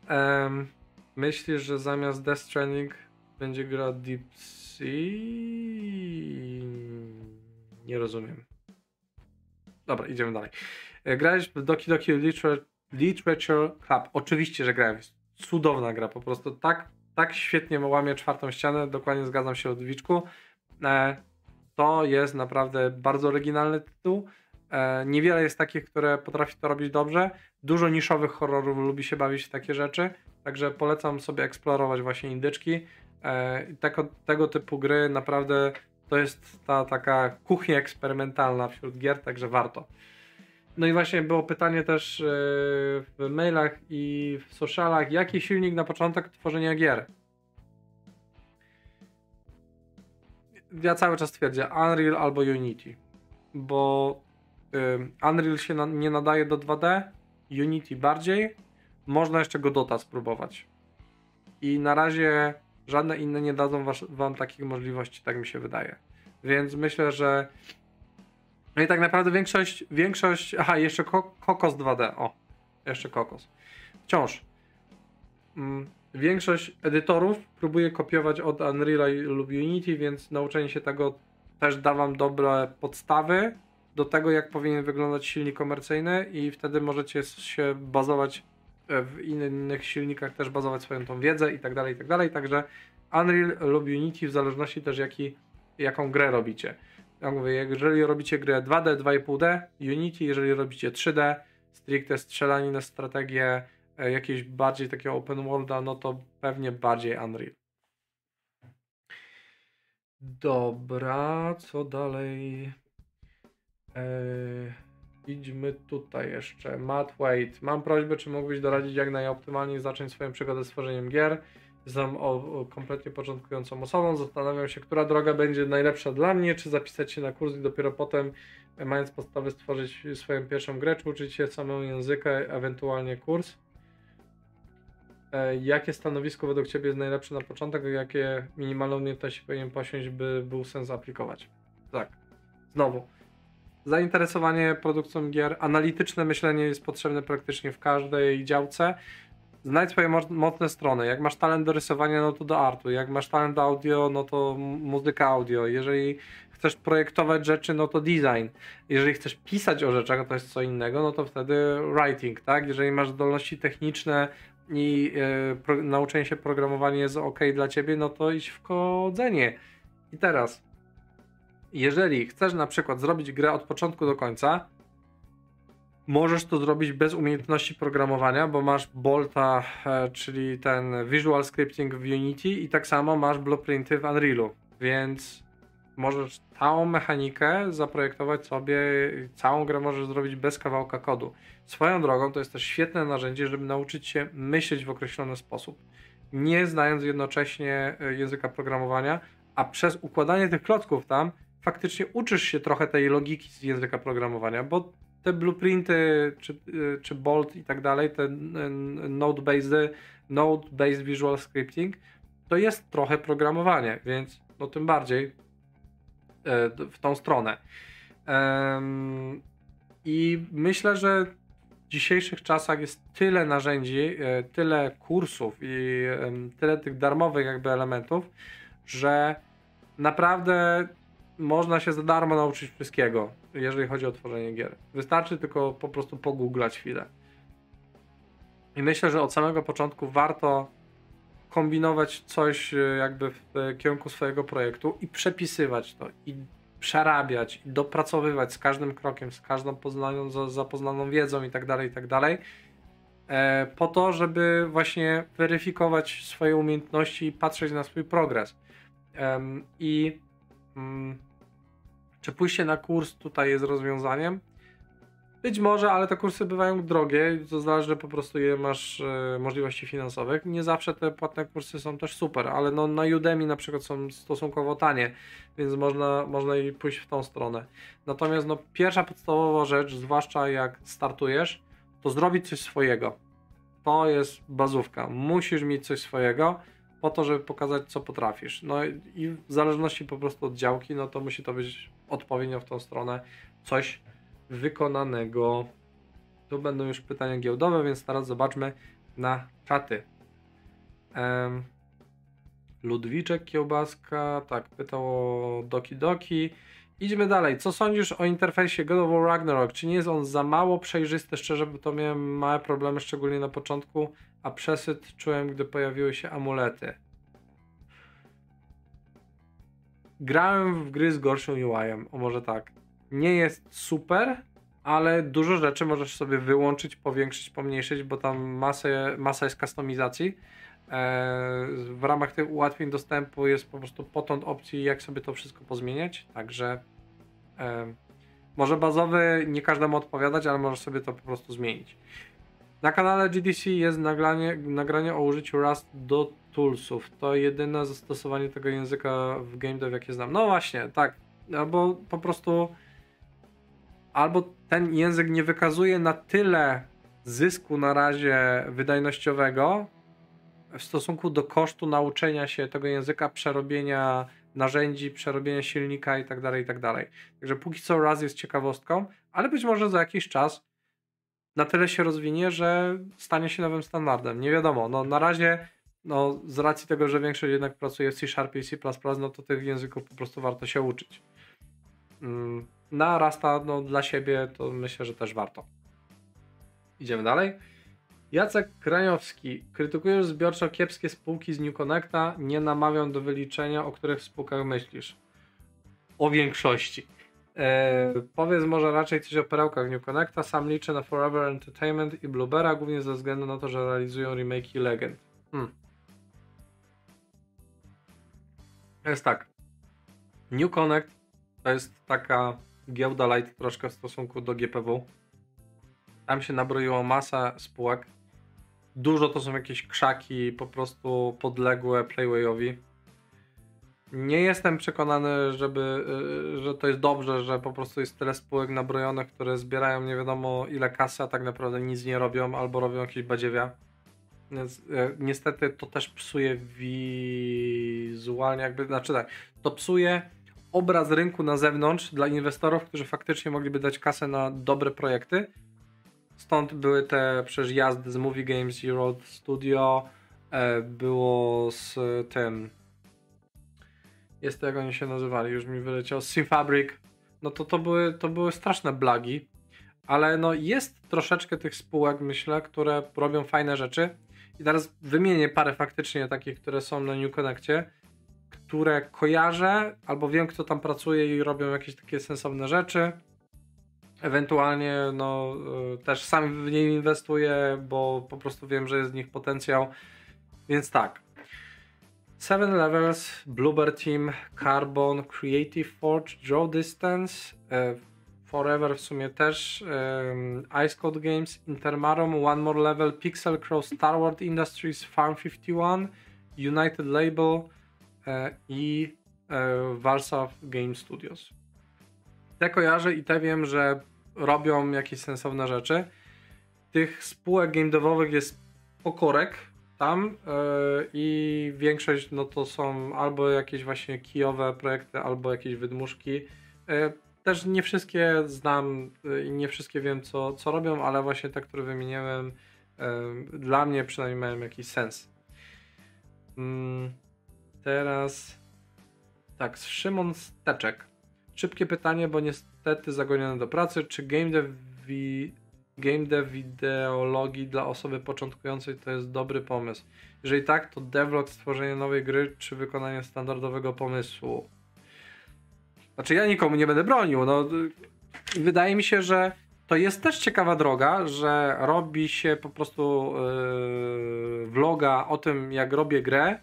Um, myślisz, że zamiast Death Stranding będzie gra Deep Sea? Nie rozumiem. Dobra, idziemy dalej. E, grałeś w Doki Doki Literature, Literature Club. Oczywiście, że grałem. Cudowna gra, po prostu tak, tak świetnie łamie czwartą ścianę, dokładnie zgadzam się o Dwiczku. E, to jest naprawdę bardzo oryginalny tytuł. E, niewiele jest takich, które potrafi to robić dobrze. Dużo niszowych horrorów lubi się bawić w takie rzeczy, także polecam sobie eksplorować właśnie indyczki. E, tego, tego typu gry naprawdę to jest ta taka kuchnia eksperymentalna wśród gier, także warto. No i właśnie było pytanie też w mailach i w socialach, jaki silnik na początek tworzenia gier? Ja cały czas twierdzę Unreal albo Unity, bo Unreal się na, nie nadaje do 2D, Unity bardziej, można jeszcze Godota spróbować. I na razie żadne inne nie dadzą was, wam takich możliwości, tak mi się wydaje. Więc myślę, że no i tak naprawdę większość, większość, aha, jeszcze Kokos 2D, o, jeszcze Kokos. Wciąż. Mm, większość edytorów próbuje kopiować od Unreal lub Unity, więc nauczenie się tego też da wam dobre podstawy do tego, jak powinien wyglądać silnik komercyjny i wtedy możecie się bazować e, w innych silnikach, też bazować swoją tą wiedzę i tak dalej, i tak dalej. Także Unreal lub Unity w zależności też jaki, jaką grę robicie. Ja mówię, jeżeli robicie grę 2D, 2,5D, Unity, jeżeli robicie 3D, stricte strzelaninę, strategię, e, jakieś bardziej takiego open worlda, no to pewnie bardziej Unreal. Dobra, co dalej? Eee, idźmy tutaj jeszcze. Matt Wade. Mam prośbę, czy mógłbyś doradzić, jak najoptymalniej zacząć swoją przygodę z tworzeniem gier? Jestem o, o kompletnie początkującą osobą. Zastanawiam się, która droga będzie najlepsza dla mnie, czy zapisać się na kurs i dopiero potem, mając podstawy, stworzyć swoją pierwszą grę, czy uczyć się samego języka, ewentualnie kurs. E, jakie stanowisko według Ciebie jest najlepsze na początek, a jakie minimalne umiejętności powinien posiąść, by był sens aplikować? Tak. Znowu, zainteresowanie produkcją gier, analityczne myślenie jest potrzebne praktycznie w każdej działce. Znajdź swoje mocne strony. Jak masz talent do rysowania, no to do artu. Jak masz talent do audio, no to muzyka audio. Jeżeli chcesz projektować rzeczy, no to design. Jeżeli chcesz pisać o rzeczach, to jest co innego, no to wtedy writing, tak? Jeżeli masz zdolności techniczne i yy, pro, nauczenie się programowania jest ok dla ciebie, no to idź w kodzenie. I teraz jeżeli chcesz na przykład zrobić grę od początku do końca, możesz to zrobić bez umiejętności programowania, bo masz Bolta, e, czyli ten Visual Scripting w Unity i tak samo masz blueprinty w Unrealu, więc możesz całą mechanikę zaprojektować sobie, całą grę możesz zrobić bez kawałka kodu. Swoją drogą to jest też świetne narzędzie, żeby nauczyć się myśleć w określony sposób, nie znając jednocześnie e, języka programowania, a przez układanie tych klocków tam faktycznie uczysz się trochę tej logiki z języka programowania, bo te blueprinty, czy, czy Bolt i tak dalej, ten node-based, node-based visual scripting, to jest trochę programowanie, więc no tym bardziej e, w tą stronę. I myślę, że w dzisiejszych czasach jest tyle narzędzi, e, tyle kursów i tyle tych darmowych jakby elementów, że naprawdę można się za darmo nauczyć wszystkiego, jeżeli chodzi o tworzenie gier. Wystarczy tylko po prostu pogooglać chwilę. I myślę, że od samego początku warto kombinować coś e, jakby w kierunku swojego projektu i przepisywać to i przerabiać i dopracowywać z każdym krokiem, z każdą poznaną, zapoznaną wiedzą i tak dalej, i tak dalej. E, po to, żeby właśnie weryfikować swoje umiejętności i patrzeć na swój progres. I mm, czy pójście na kurs tutaj jest rozwiązaniem? Być może, ale te kursy bywają drogie, to zależy po prostu ile masz e, możliwości finansowych. Nie zawsze te płatne kursy są też super, ale no, na Udemy na przykład są stosunkowo tanie, więc można, można i pójść w tą stronę. Natomiast no, pierwsza podstawowa rzecz, zwłaszcza jak startujesz, to zrobić coś swojego. To jest bazówka. Musisz mieć coś swojego po to, żeby pokazać, co potrafisz. No i w zależności po prostu od działki, no to musi to być odpowiednio w tą stronę coś wykonanego. Tu będą już pytania giełdowe, więc teraz zobaczmy na czaty. Um, Ludwiczek Kiełbaska, tak, pytał o Doki Doki. Idźmy dalej. Co sądzisz o interfejsie God of War Ragnarok? Czy nie jest on za mało przejrzysty? Szczerze, bo to miałem małe problemy, szczególnie na początku, a przesyt czułem, gdy pojawiły się amulety. Grałem w gry z gorszym UI-em, o może tak. Nie jest super, ale dużo rzeczy możesz sobie wyłączyć, powiększyć, pomniejszyć, bo tam masę, masa jest kustomizacji. E, w ramach tych ułatwień dostępu jest po prostu potąd opcji, jak sobie to wszystko pozmieniać. Także e, może bazowy nie każdemu odpowiadać, ale możesz sobie to po prostu zmienić. Na kanale GDC jest nagranie, nagranie o użyciu Rust do toolsów. To jedyne zastosowanie tego języka w GameDev, jakie znam. No właśnie, tak. Albo po prostu albo ten język nie wykazuje na tyle zysku na razie wydajnościowego w stosunku do kosztu nauczenia się tego języka, przerobienia narzędzi, przerobienia silnika i tak dalej, i tak dalej. Także póki co raz jest ciekawostką, ale być może za jakiś czas na tyle się rozwinie, że stanie się nowym standardem. Nie wiadomo. No, na razie, no, z racji tego, że większość jednak pracuje w C Sharp i C, no to tych języków po prostu warto się uczyć. Mm, na Rasta no, dla siebie to myślę, że też warto. Idziemy dalej. Jacek Krajowski. Krytykujesz zbiorczo kiepskie spółki z New Connecta. Nie namawiam do wyliczenia, o których spółkach myślisz. O większości. Eee, powiedz może raczej coś o perełkach New Connecta. Sam liczę na Forever Entertainment i Bluebera, głównie ze względu na to, że realizują remake Legend. Hmm. Jest tak. New Connect to jest taka giełda light troszkę w stosunku do GPW. Tam się nabroiło masa spółek. Dużo to są jakieś krzaki po prostu podległe Playwayowi. Nie jestem przekonany, żeby, y, że to jest dobrze, że po prostu jest tyle spółek nabrojonych, które zbierają nie wiadomo ile kasy, a tak naprawdę nic nie robią albo robią jakieś badziewia. Więc y, niestety to też psuje wizualnie, jakby, znaczy tak, to psuje obraz rynku na zewnątrz dla inwestorów, którzy faktycznie mogliby dać kasę na dobre projekty. Stąd były te przecież jazdy z Movie Games i Road Studio, e, było z tym jest to jak oni się nazywali, już mi wyleciał, Synfabric, no to to były, to były straszne blagi, ale no jest troszeczkę tych spółek, myślę, które robią fajne rzeczy. I teraz wymienię parę faktycznie takich, które są na New Connectie, które kojarzę, albo wiem, kto tam pracuje i robią jakieś takie sensowne rzeczy. Ewentualnie no, y, też sam w niej inwestuję, bo po prostu wiem, że jest w nich potencjał. Więc tak. Seven Levels, Bluebird Team, Carbon, Creative Forge, Draw Distance, e, Forever w sumie też, e, Ice Code Games, Intermarum, One More Level, Pixel Crow, Star Wars Industries, Farm 51, United Label, i e, Warsaw Game Studios. Te kojarzę i te wiem, że robią jakieś sensowne rzeczy. Tych spółek game devowych jest pokorek tam yy, i większość no to są albo jakieś właśnie kijowe projekty, albo jakieś wydmuszki. Też nie wszystkie znam i nie wszystkie wiem co, co robią, ale właśnie te, które wymieniłem dla mnie przynajmniej mają jakiś sens. Mm. Teraz tak, Szymon Steczek. Szybkie pytanie, bo niestety zagoniony do pracy. Czy game dev, wi, game dev wideologii dla osoby początkującej to jest dobry pomysł? Jeżeli tak, to devlog stworzenie nowej gry, czy wykonanie standardowego pomysłu? Znaczy ja nikomu nie będę bronił. No, wydaje mi się, że to jest też ciekawa droga, że robi się po prostu yy, vloga o tym, jak robię grę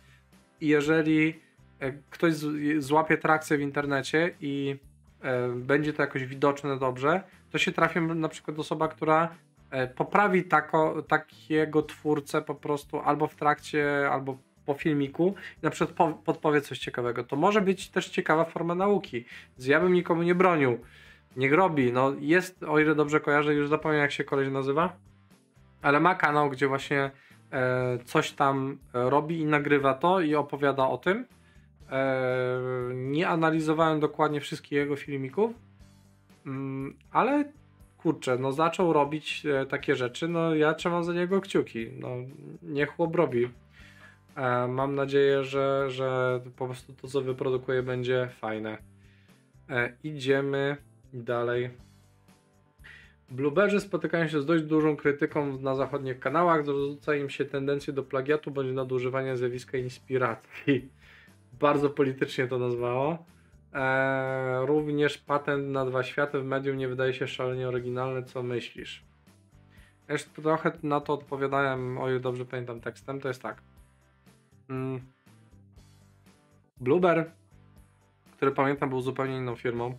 i jeżeli e, ktoś złapie trakcję w internecie i e, będzie to jakoś widoczne dobrze, to się trafi na przykład osoba, która e, poprawi tako, takiego twórcę po prostu albo w trakcie, albo po filmiku i na przykład podpowie coś ciekawego. To może być też ciekawa forma nauki. Ja bym nikomu nie bronił. Niech robi. No jest, o ile dobrze kojarzę, już zapomniałem jak się koleś nazywa, ale ma kanał, gdzie właśnie coś tam robi i nagrywa to i opowiada o tym. E, nie analizowałem dokładnie wszystkich jego filmików, mm, ale kurczę, no zaczął robić e, takie rzeczy, no ja trzymam za niego kciuki, no niech chłop robi. Mam nadzieję, że, że po prostu to, co wyprodukuje, będzie fajne. E, idziemy dalej. Blueberry spotykają się z dość dużą krytyką na zachodnich kanałach, zarzuca im się tendencję do plagiatu bądź nadużywania zjawiska inspiracji. Bardzo politycznie to nazwało. Eee, również patent na dwa światy w medium nie wydaje się szalenie oryginalny. Co myślisz? Jeszcze trochę na to odpowiadałem, o ile dobrze pamiętam tekstem, to jest tak. Mm. Blueber, który pamiętam był zupełnie inną firmą,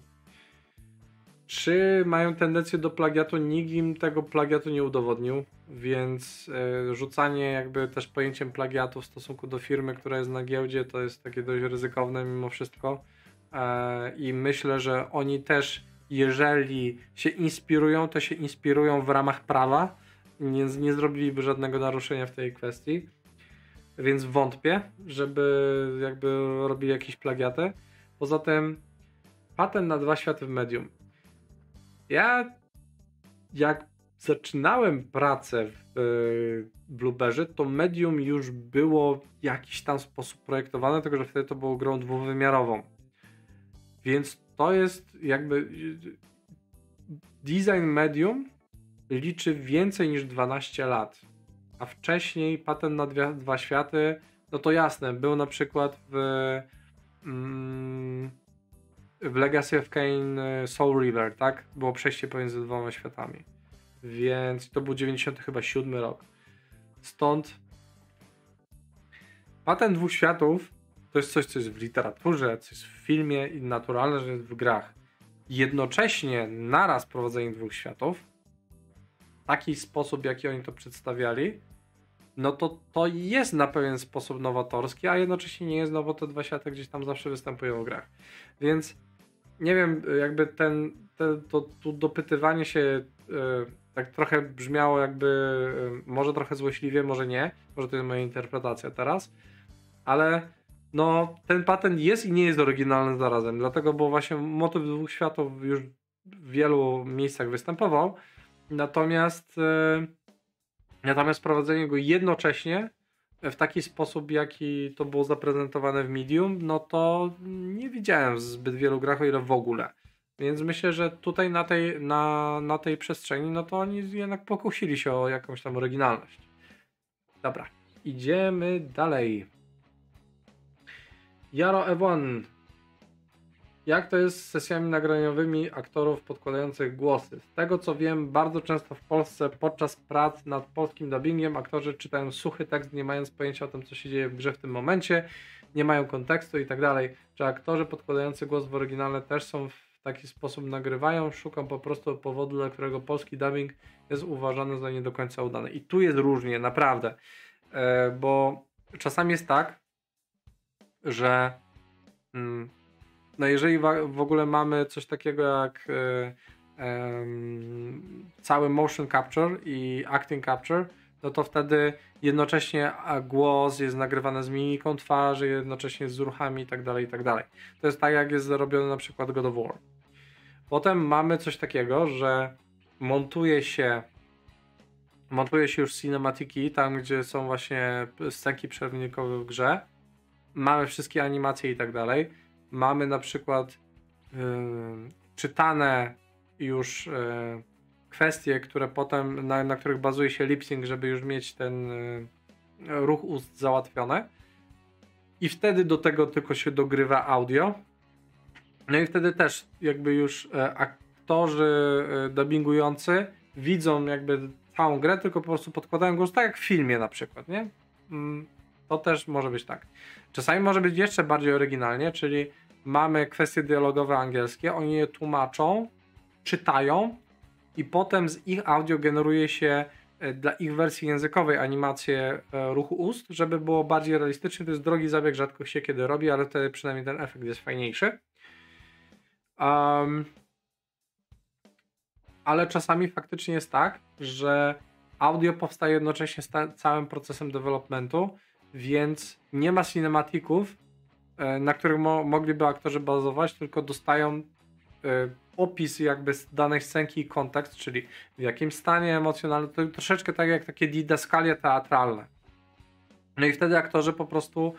czy mają tendencję do plagiatu? Nikt im tego plagiatu nie udowodnił, więc y, rzucanie jakby też pojęciem plagiatu w stosunku do firmy, która jest na giełdzie, to jest takie dość ryzykowne mimo wszystko. E, I myślę, że oni też, jeżeli się inspirują, to się inspirują w ramach prawa, więc nie zrobiliby żadnego naruszenia w tej kwestii. Więc wątpię, żeby jakby robili jakieś plagiaty. Poza tym patent na dwa światy w medium ja jak zaczynałem pracę w y, Blueberry, to medium już było w jakiś tam sposób projektowane, tylko że wtedy to było grą dwuwymiarową. Więc to jest jakby design medium liczy więcej niż 12 lat. A wcześniej patent na dwie, dwa światy, no to jasne, był na przykład w mm, w Legacy of Kane Soul River, tak? Było przejście pomiędzy dwoma światami. Więc to był 90 chyba 7 rok. Stąd patent dwóch światów to jest coś, co jest w literaturze, co jest w filmie i naturalne, że jest w grach. Jednocześnie naraz prowadzenie dwóch światów, taki sposób, jaki oni to przedstawiali, no to to jest na pewien sposób nowatorski, a jednocześnie nie jest, no bo te dwa światy gdzieś tam zawsze występują w grach. Więc nie wiem, jakby ten, to, to dopytywanie się yy, tak trochę brzmiało jakby yy, może trochę złośliwie, może nie, może to jest moja interpretacja teraz, ale no ten patent jest i nie jest oryginalny zarazem, dlatego, bo właśnie motyw dwóch światów już w wielu miejscach występował, natomiast yy, natomiast prowadzenie go jednocześnie w taki sposób, jaki to było zaprezentowane w Medium, no to nie widziałem zbyt wielu grach, o ile w ogóle. Więc myślę, że tutaj na tej, na, na tej przestrzeni, no to oni jednak pokusili się o jakąś tam oryginalność. Dobra, idziemy dalej. Jaro Ewon jak to jest z sesjami nagraniowymi aktorów podkładających głosy? Z tego co wiem, bardzo często w Polsce podczas prac nad polskim dubbingiem aktorzy czytają suchy tekst, nie mając pojęcia o tym, co się dzieje w grze w tym momencie, nie mają kontekstu i tak dalej. Czy aktorzy podkładający głos w oryginale też są w taki sposób nagrywają? Szukam po prostu powodu, dla którego polski dubbing jest uważany za nie do końca udany. I tu jest różnie, naprawdę. E, bo czasami jest tak, że. Mm, no jeżeli w ogóle mamy coś takiego jak e, cały motion capture i acting capture, no to wtedy jednocześnie głos jest nagrywany z mimiką twarzy, jednocześnie z ruchami i tak dalej, i tak. To jest tak, jak jest zrobione na przykład God of War. Potem mamy coś takiego, że montuje się montuje się już cinematiki, tam gdzie są właśnie scenki przerwnikowe w grze. Mamy wszystkie animacje i tak dalej mamy na przykład yy, czytane już yy, kwestie, które potem, na, na których bazuje się lipsync, żeby już mieć ten yy, ruch ust załatwione. I wtedy do tego tylko się dogrywa audio. No i wtedy też jakby już e, aktorzy e, dubbingujący widzą jakby całą grę, tylko po prostu podkładają głos, tak jak w filmie na przykład, nie? Mm, to też może być tak. Czasami może być jeszcze bardziej oryginalnie, czyli mamy kwestie dialogowe angielskie, oni je tłumaczą, czytają i potem z ich audio generuje się e, dla ich wersji językowej animację e, ruchu ust, żeby było bardziej realistyczne. To jest drogi zabieg, rzadko się kiedy robi, ale wtedy przynajmniej ten efekt jest fajniejszy. Um, ale czasami faktycznie jest tak, że audio powstaje jednocześnie z całym procesem developmentu, więc nie ma cinematików, na których mo mogliby aktorzy bazować, tylko dostają y, opis jakby danej scenki i kontekst, czyli w jakim stanie emocjonalnym, to troszeczkę tak jak takie didaskalie teatralne. No i wtedy aktorzy po prostu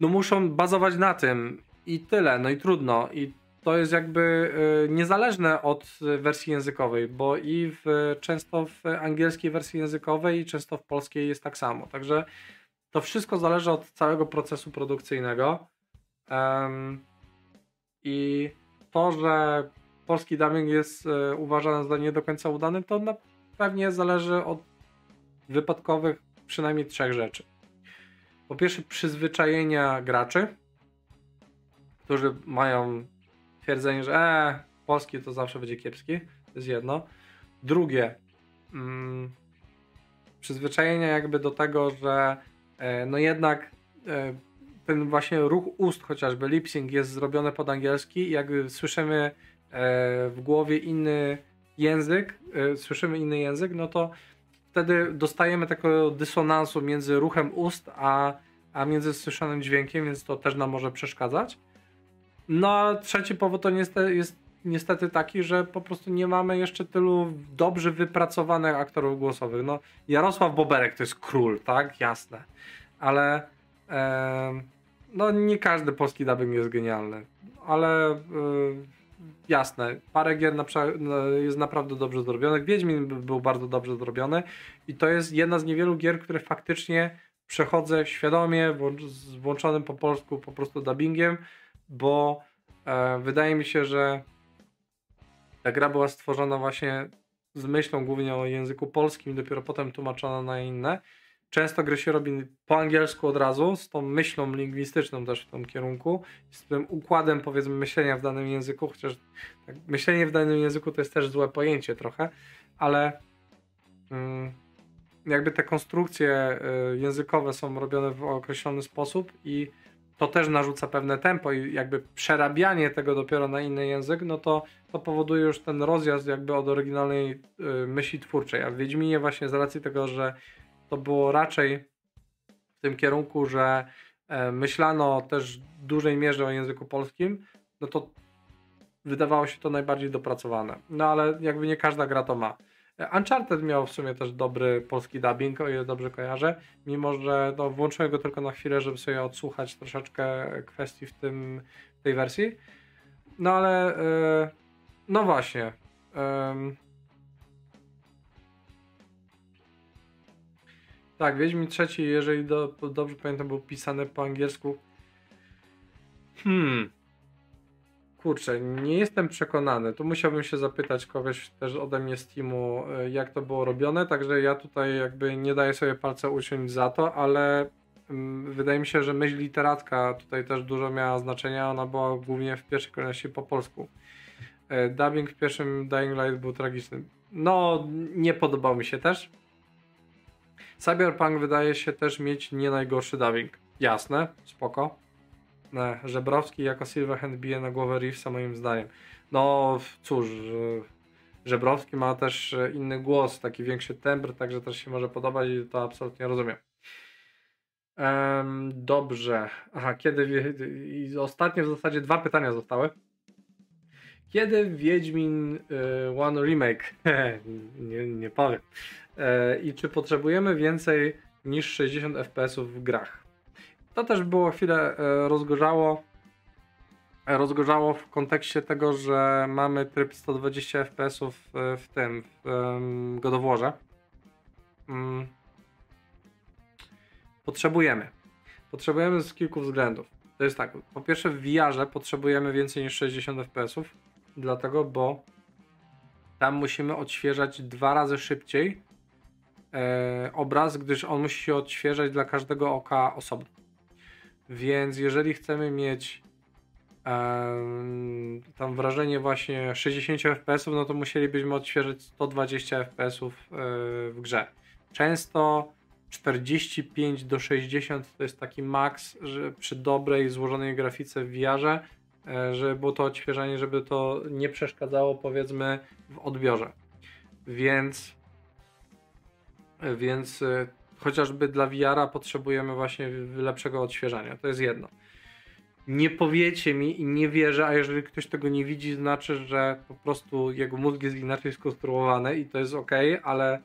no muszą bazować na tym i tyle, no i trudno. I to jest jakby y, niezależne od wersji językowej, bo i w, często w angielskiej wersji językowej i często w polskiej jest tak samo. Także to wszystko zależy od całego procesu produkcyjnego. Um, I to, że polski dubbing jest y, uważany za nie do końca udany, to na, pewnie zależy od wypadkowych przynajmniej trzech rzeczy. Po pierwsze, przyzwyczajenia graczy, którzy mają twierdzenie, że e, polski to zawsze będzie kiepski. To jest jedno. Drugie, mm, przyzwyczajenia jakby do tego, że no jednak e, ten właśnie ruch ust, chociażby lip-sync jest zrobiony pod angielski jak słyszymy e, w głowie inny język, e, słyszymy inny język, no to wtedy dostajemy takiego dysonansu między ruchem ust a, a między słyszanym dźwiękiem, więc to też nam może przeszkadzać. No a trzeci powód to niestety, jest niestety taki, że po prostu nie mamy jeszcze tylu dobrze wypracowanych aktorów głosowych. No, Jarosław Boberek to jest król, tak? Jasne. Ale e, no nie każdy polski dubbing jest genialny. Ale e, jasne, parę gier na, no, jest naprawdę dobrze zrobionych. Wiedźmin był bardzo dobrze zrobiony i to jest jedna z niewielu gier, które faktycznie przechodzę świadomie, z włączonym po polsku po prostu dubbingiem, bo e, wydaje mi się, że ta gra była stworzona właśnie z myślą głównie o języku polskim i dopiero potem tłumaczona na inne. Często gry się robi po angielsku od razu, z tą myślą lingwistyczną też w tym kierunku, z tym układem powiedzmy myślenia w danym języku, chociaż tak, myślenie w danym języku to jest też złe pojęcie trochę, ale mm, jakby te konstrukcje y, językowe są robione w określony sposób i to też narzuca pewne tempo i jakby przerabianie tego dopiero na inny język, no to, to powoduje już ten rozjazd jakby od oryginalnej y, myśli twórczej. A w Wiedźminie właśnie z racji tego, że to było raczej w tym kierunku, że e, myślano też w dużej mierze o języku polskim, no to wydawało się to najbardziej dopracowane. No ale jakby nie każda gra to ma. Uncharted miał w sumie też dobry polski dubbing, o ile dobrze kojarzę, mimo że no, włączyłem go tylko na chwilę, żeby sobie odsłuchać troszeczkę kwestii w, tym, w tej wersji. No ale yy, no właśnie. Yy. Tak, Wiedźmin trzeci, jeżeli do, dobrze pamiętam, był pisany po angielsku. Hmm. Kurczę, nie jestem przekonany. Tu musiałbym się zapytać kogoś też ode mnie z teamu, e, jak to było robione, także ja tutaj jakby nie daję sobie palca uciąć za to, ale mm, wydaje mi się, że myśl literacka tutaj też dużo miała znaczenia. Ona była głównie w pierwszej kolejności po polsku. E, dubbing w pierwszym Dying Light był tragiczny. No, nie podobał mi się też. Cyberpunk wydaje się też mieć nie najgorszy dubbing. Jasne, spoko Żebrowski jako Silverhand bije na głowę Reevesa moim zdaniem. No cóż, Żebrowski ma też inny głos, taki większy tembr, także też się może podobać i to absolutnie rozumiem. Um, dobrze. Aha, kiedy. I ostatnie w zasadzie dwa pytania zostały. Kiedy Wiedźmin y, One Remake? nie, nie powiem. E, I czy potrzebujemy więcej niż 60 FPS w grach? To też było chwilę e, rozgorzało. E, rozgorzało w kontekście tego, że mamy tryb 120 fps w, w tym, w Godoworze. Mm. Potrzebujemy. Potrzebujemy z kilku względów. To jest tak, po pierwsze w VR potrzebujemy więcej niż 60 fps, dlatego, bo tam musimy odświeżać dwa razy szybciej e, obraz, gdyż on musi się odświeżać dla każdego oka osobno. Więc jeżeli chcemy mieć um, tam wrażenie właśnie 60 fps, no to musielibyśmy odświeżyć 120 fps e, w grze. Często 45 do 60 to jest taki maks, że przy dobrej, złożonej grafice w VR, e, żeby było to odświeżanie, żeby to nie przeszkadzało powiedzmy w odbiorze. Więc więc e, chociażby dla VR-a potrzebujemy właśnie lepszego odświeżania. To jest jedno. Nie powiecie mi i nie wierzę, a jeżeli ktoś tego nie widzi, znaczy, że po prostu jego mózg jest inaczej skonstruowany i to jest ok, ale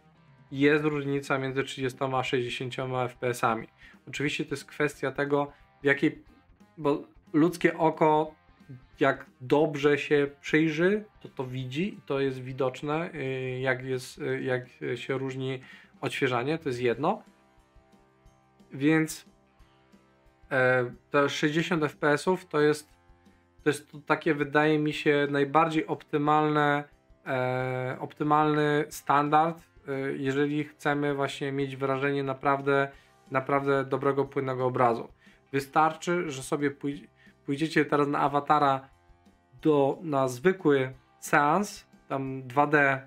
jest różnica między 30 a 60 FPS-ami. Oczywiście to jest kwestia tego, w jakiej. Bo ludzkie oko jak dobrze się przyjrzy, to to widzi i to jest widoczne, y, jak, jest, y, jak się różni odświeżanie, to jest jedno. Więc e, te 60 fps to jest to jest to takie, wydaje mi się, najbardziej optymalne, e, optymalny standard, e, jeżeli chcemy właśnie mieć wrażenie naprawdę, naprawdę dobrego, płynnego obrazu. Wystarczy, że sobie pój pójdziecie teraz na awatara do, na zwykły seans, tam 2D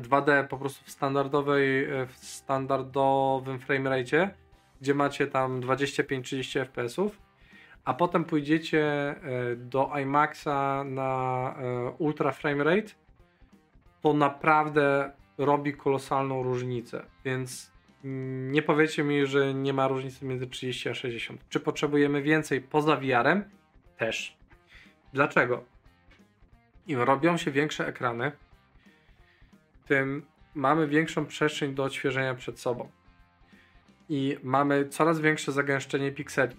2D po prostu w standardowej, e, w standardowym framerate, gdzie macie tam 25-30 fps, a potem pójdziecie e, do IMAXa na e, ultra framerate, to naprawdę robi kolosalną różnicę. Więc nie powiecie mi, że nie ma różnicy między 30 a 60. Czy potrzebujemy więcej poza VR-em? Też. Dlaczego? Im robią się większe ekrany, tym mamy większą przestrzeń do odświeżenia przed sobą. I mamy coraz większe zagęszczenie pikseli.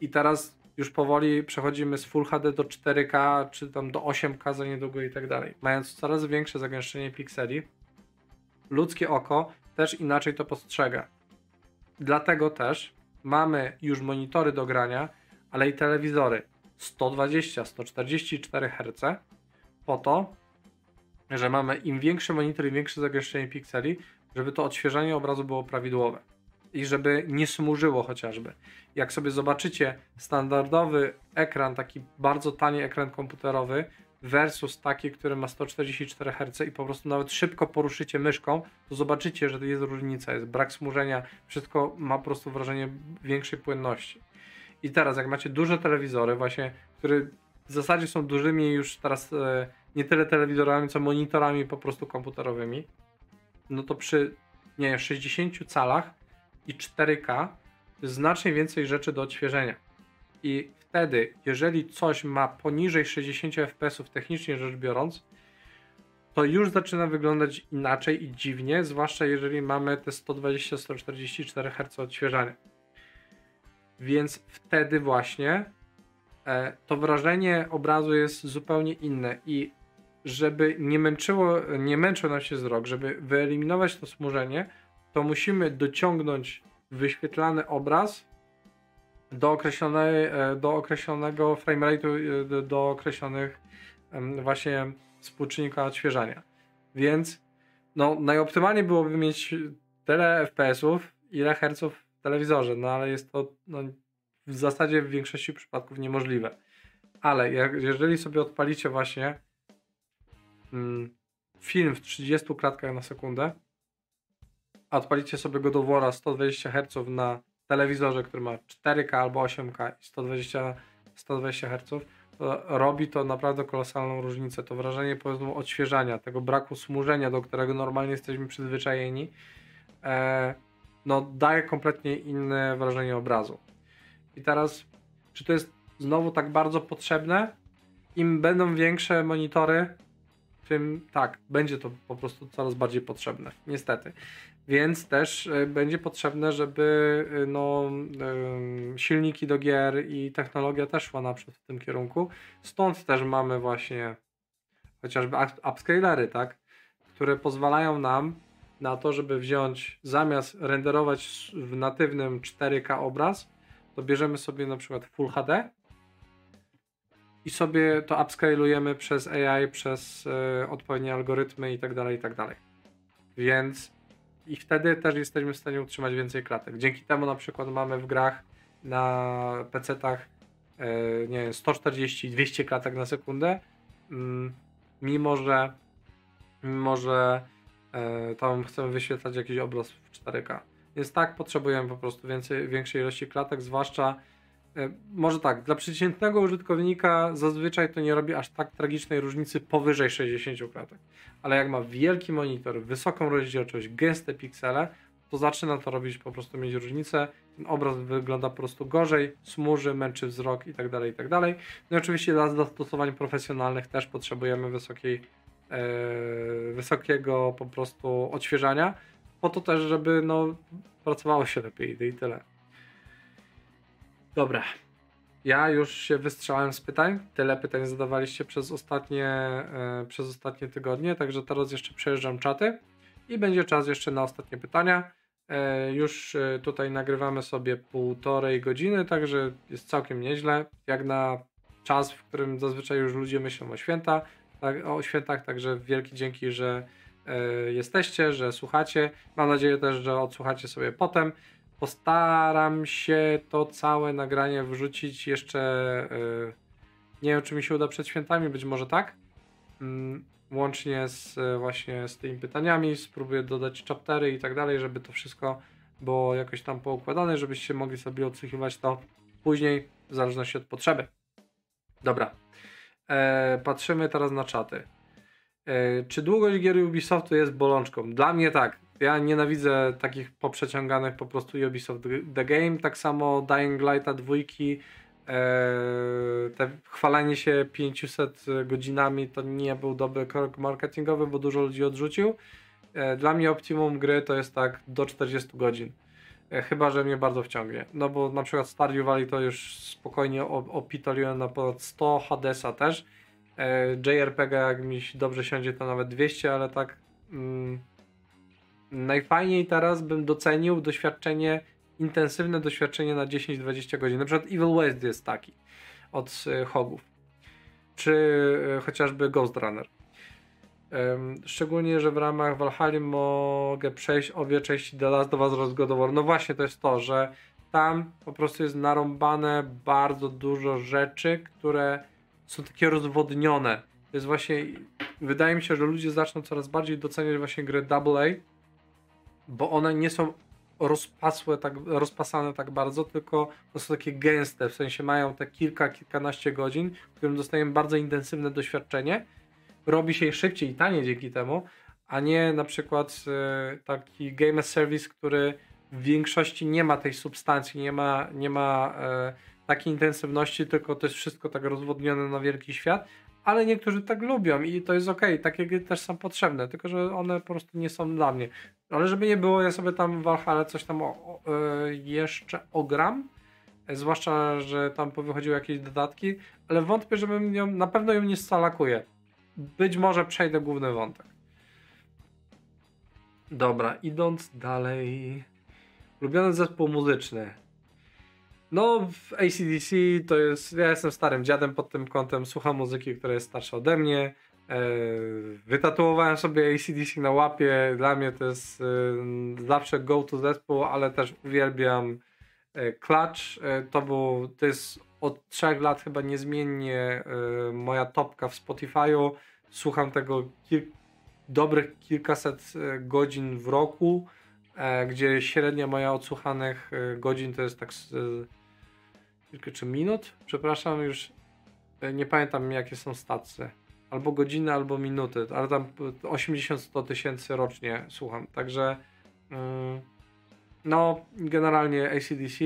I teraz już powoli przechodzimy z Full HD do 4K, czy tam do 8K za niedługo i tak dalej. Mając coraz większe zagęszczenie pikseli, ludzkie oko też inaczej to postrzega. Dlatego też mamy już monitory do grania, ale i telewizory 120-144 Hz po to, że mamy im większy monitor, im większe zagęszczenie pikseli, żeby to odświeżanie obrazu było prawidłowe i żeby nie smużyło chociażby. Jak sobie zobaczycie standardowy ekran, taki bardzo tani ekran komputerowy versus taki, który ma 144 Hz i po prostu nawet szybko poruszycie myszką, to zobaczycie, że jest różnica, jest brak smużenia, wszystko ma po prostu wrażenie większej płynności. I teraz, jak macie duże telewizory, właśnie, które w zasadzie są dużymi już teraz e, nie tyle telewizorami, co monitorami po prostu komputerowymi, no to przy nie 60 calach i 4K jest znacznie więcej rzeczy do odświeżenia. I wtedy, jeżeli coś ma poniżej 60 fps technicznie rzecz biorąc, to już zaczyna wyglądać inaczej i dziwnie, zwłaszcza jeżeli mamy te 120-144 Hz odświeżania. Więc wtedy właśnie e, to wrażenie obrazu jest zupełnie inne i żeby nie męczyło, nie męczył nam się wzrok, żeby wyeliminować to smużenie, to musimy dociągnąć wyświetlany obraz do, określonej, e, do określonego framerate'u, e, do określonych właśnie współczynnika odświeżania. Więc no, najoptymalniej byłoby mieć tyle FPS-ów, ile herców w telewizorze, no ale jest to no, w zasadzie w większości przypadków niemożliwe. Ale jak, jeżeli sobie odpalicie właśnie film w 30 klatkach na sekundę, a odpalicie sobie go do wora 120 Hz na telewizorze, który ma 4K albo 8K i 120, 120 Hz, to robi to naprawdę kolosalną różnicę. To wrażenie powiedzmy odświeżania, tego braku smużenia, do którego normalnie jesteśmy przyzwyczajeni, e, no daje kompletnie inne wrażenie obrazu. I teraz, czy to jest znowu tak bardzo potrzebne? Im będą większe monitory, tym tak, będzie to po prostu coraz bardziej potrzebne. Niestety. Więc też e, będzie potrzebne, żeby e, no, silniki do gier i technologia też szła naprzód w tym kierunku. Stąd też mamy właśnie chociażby upscalery, tak? które pozwalają nam na to, żeby wziąć zamiast renderować w natywnym 4K obraz, to bierzemy sobie na przykład Full HD i sobie to upscalujemy przez AI, przez y, odpowiednie algorytmy i tak dalej, i tak dalej. Więc i wtedy też jesteśmy w stanie utrzymać więcej klatek. Dzięki temu na przykład mamy w grach na PC-tach y, nie wiem, 140-200 klatek na sekundę, mm, mimo że mimo że y, tam chcemy wyświetlać jakiś obraz w 4K. Więc tak, potrzebujemy po prostu więcej, większej ilości klatek, zwłaszcza E, może tak, dla przeciętnego użytkownika zazwyczaj to nie robi aż tak tragicznej różnicy powyżej 60 klatek. Ale jak ma wielki monitor, wysoką rozdzielczość, gęste piksele, to zaczyna to robić po prostu mieć różnicę. Ten obraz wygląda po prostu gorzej, smuży, męczy wzrok itd. Tak itd. Tak no i oczywiście dla zastosowań profesjonalnych też potrzebujemy wysokiej, e, wysokiego po prostu odświeżania, po to też, żeby no, pracowało się lepiej i tyle. Dobra. Ja już się wystrzelałem z pytań. Tyle pytań zadawaliście przez ostatnie, e, przez ostatnie tygodnie, także teraz jeszcze przejeżdżam czaty i będzie czas jeszcze na ostatnie pytania. E, już e, tutaj nagrywamy sobie półtorej godziny, także jest całkiem nieźle. Jak na czas, w którym zazwyczaj już ludzie myślą o święta, tak, o świętach, także wielki dzięki, że jesteście, że słuchacie. Mam nadzieję też, że odsłuchacie sobie potem. Postaram się to całe nagranie wrzucić jeszcze. E, nie wiem, czy mi się uda przed świętami, być może tak. Mm, łącznie z właśnie z tymi pytaniami. Spróbuję dodać chaptery i tak dalej, żeby to wszystko było jakoś tam poukładane, żebyście mogli sobie odsłuchiwać to później, w zależności od potrzeby. Dobra. E, patrzymy teraz na czaty. E, czy długość gier Ubisoftu jest bolączką? Dla mnie tak. Ja nienawidzę takich poprzeciąganych po prostu Ubisoft The Game, tak samo Dying Lighta dwójki, e, te chwalenie się 500 godzinami to nie był dobry krok marketingowy, bo dużo ludzi odrzucił. E, dla mnie optimum gry to jest tak do 40 godzin. E, chyba, że mnie bardzo wciągnie. No bo na przykład Stardew Valley to już spokojnie opitoliłem na ponad 100, Hadesa też. JRPG jak mi dobrze siądzie to nawet 200, ale tak mm, najfajniej teraz bym docenił doświadczenie, intensywne doświadczenie na 10-20 godzin. Na przykład Evil West jest taki od y, Hogów. Czy y, chociażby Ghost Runner. Szczególnie, że w ramach Valhalla mogę przejść obie części The Last of Us oraz. No właśnie to jest to, że tam po prostu jest narąbane bardzo dużo rzeczy, które są takie rozwodnione. To jest właśnie, wydaje mi się, że ludzie zaczną coraz bardziej doceniać właśnie gry AA, bo one nie są rozpasłe, tak, rozpasane tak bardzo, tylko są takie gęste, w sensie mają te kilka, kilkanaście godzin, w którym dostajemy bardzo intensywne doświadczenie. Robi się szybciej i taniej dzięki temu, a nie na przykład e, taki game as service, który w większości nie ma tej substancji, nie ma, nie ma e, takiej intensywności, tylko to jest wszystko tak rozwodnione na wielki świat, ale niektórzy tak lubią i to jest ok, takie gry też są potrzebne, tylko że one po prostu nie są dla mnie. Ale żeby nie było, ja sobie tam w Valhalla coś tam o, o, e, jeszcze ogram, e, zwłaszcza, że tam powychodziły jakieś dodatki, ale wątpię, żebym ją, na pewno ją nie scalakuję być może przejdę główny wątek. Dobra, idąc dalej. Ulubiony zespół muzyczny. No, w ACDC to jest. Ja jestem starym dziadem pod tym kątem. Słucham muzyki, która jest starsza ode mnie. E, wytatuowałem sobie ACDC na łapie. Dla mnie to jest e, zawsze go-to zespół, ale też uwielbiam e, Clutch. To, był, to jest od trzech lat chyba niezmiennie y, moja topka w Spotify'u. Słucham tego kil dobrych kilkaset y, godzin w roku, gdzie średnia moja odsłuchanych godzin to jest tak kilka czy minut, przepraszam, już y, nie pamiętam jakie są stacje. Albo godziny, albo minuty, ale tam 80-100 tysięcy rocznie słucham. Także no, generalnie ACDC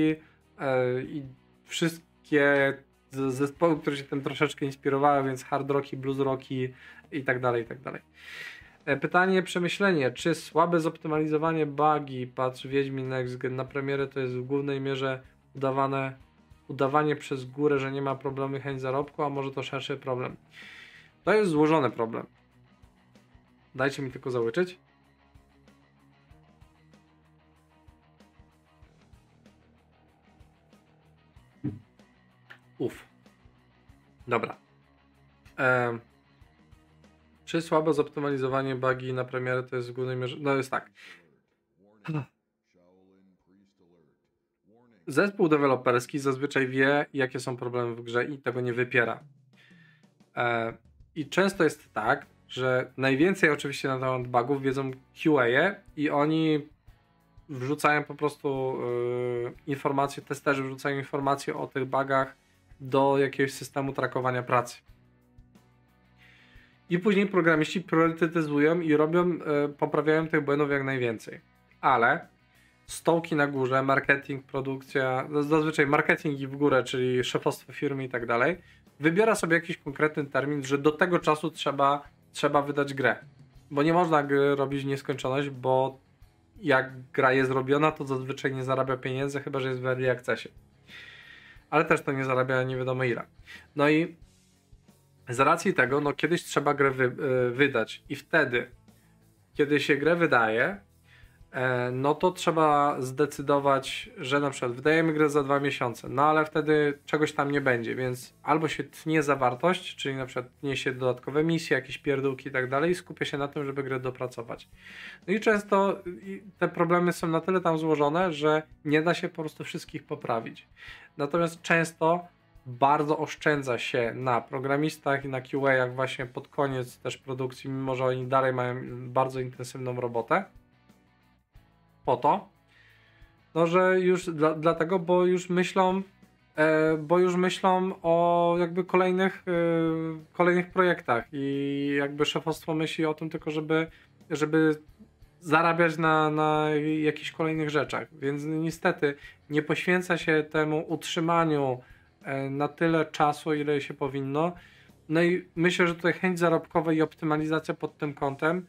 i wszystko wszystkie zespoły, które się tym troszeczkę inspirowały, więc hard rocki, blues rocki i tak dalej, i tak dalej. E, pytanie, przemyślenie. Czy słabe zoptymalizowanie bugi, patrz Wiedźmin Next Gen na premierę to jest w głównej mierze udawane, udawanie przez górę, że nie ma problemu chęć zarobku, a może to szerszy problem? To jest złożony problem. Dajcie mi tylko załyczyć. Uf. Dobra. E, czy słabe zoptymalizowanie bugi na premierę to jest w głównej mierze... No jest tak. Zespół deweloperski zazwyczaj wie, jakie są problemy w grze i tego nie wypiera. E, I często jest tak, że najwięcej oczywiście na temat bugów wiedzą QA i oni wrzucają po prostu y, informacje, testerzy wrzucają informacje o tych bugach do jakiegoś systemu trakowania pracy. I później programiści priorytetyzują i robią, e, poprawiają tych błędów jak najwięcej. Ale stołki na górze, marketing, produkcja, zazwyczaj marketing i w górę, czyli szefostwo firmy i tak dalej, wybiera sobie jakiś konkretny termin, że do tego czasu trzeba, trzeba wydać grę. Bo nie można gry robić nieskończoność, bo jak gra jest zrobiona, to zazwyczaj nie zarabia pieniędzy, chyba że jest w early accessie. ale też to nie zarabia nie wiadomo ile. No i z racji tego, no kiedyś trzeba grę wy, y, wydać i wtedy, kiedy się grę wydaje, no to trzeba zdecydować, że na przykład wydajemy grę za dwa miesiące, no ale wtedy czegoś tam nie będzie, więc albo się tnie zawartość, czyli na przykład tnie się dodatkowe misje, jakieś pierdółki i tak dalej i skupia się na tym, żeby grę dopracować. No i często te problemy są na tyle tam złożone, że nie da się po prostu wszystkich poprawić. Natomiast często bardzo oszczędza się na programistach i na QA, właśnie pod koniec też produkcji, mimo że oni dalej mają bardzo intensywną robotę po to, no że już dla, dlatego, bo już myślą, e, bo już myślą o jakby kolejnych, e, kolejnych projektach i jakby szefostwo myśli o tym tylko, żeby, żeby zarabiać na, na jakichś kolejnych rzeczach. Więc niestety nie poświęca się temu utrzymaniu e, na tyle czasu, ile się powinno. No i myślę, że tutaj chęć zarobkowa i optymalizacja pod tym kątem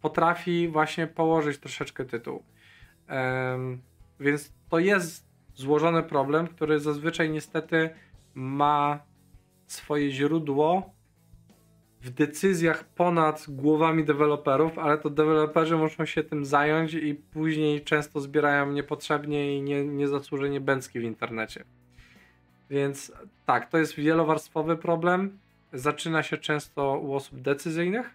potrafi właśnie położyć troszeczkę tytuł. Um, więc to jest złożony problem, który zazwyczaj niestety ma swoje źródło w decyzjach ponad głowami deweloperów, ale to deweloperzy muszą się tym zająć i później często zbierają niepotrzebnie i nie, niezasłużenie bęcki w internecie. Więc tak, to jest wielowarstwowy problem. Zaczyna się często u osób decyzyjnych,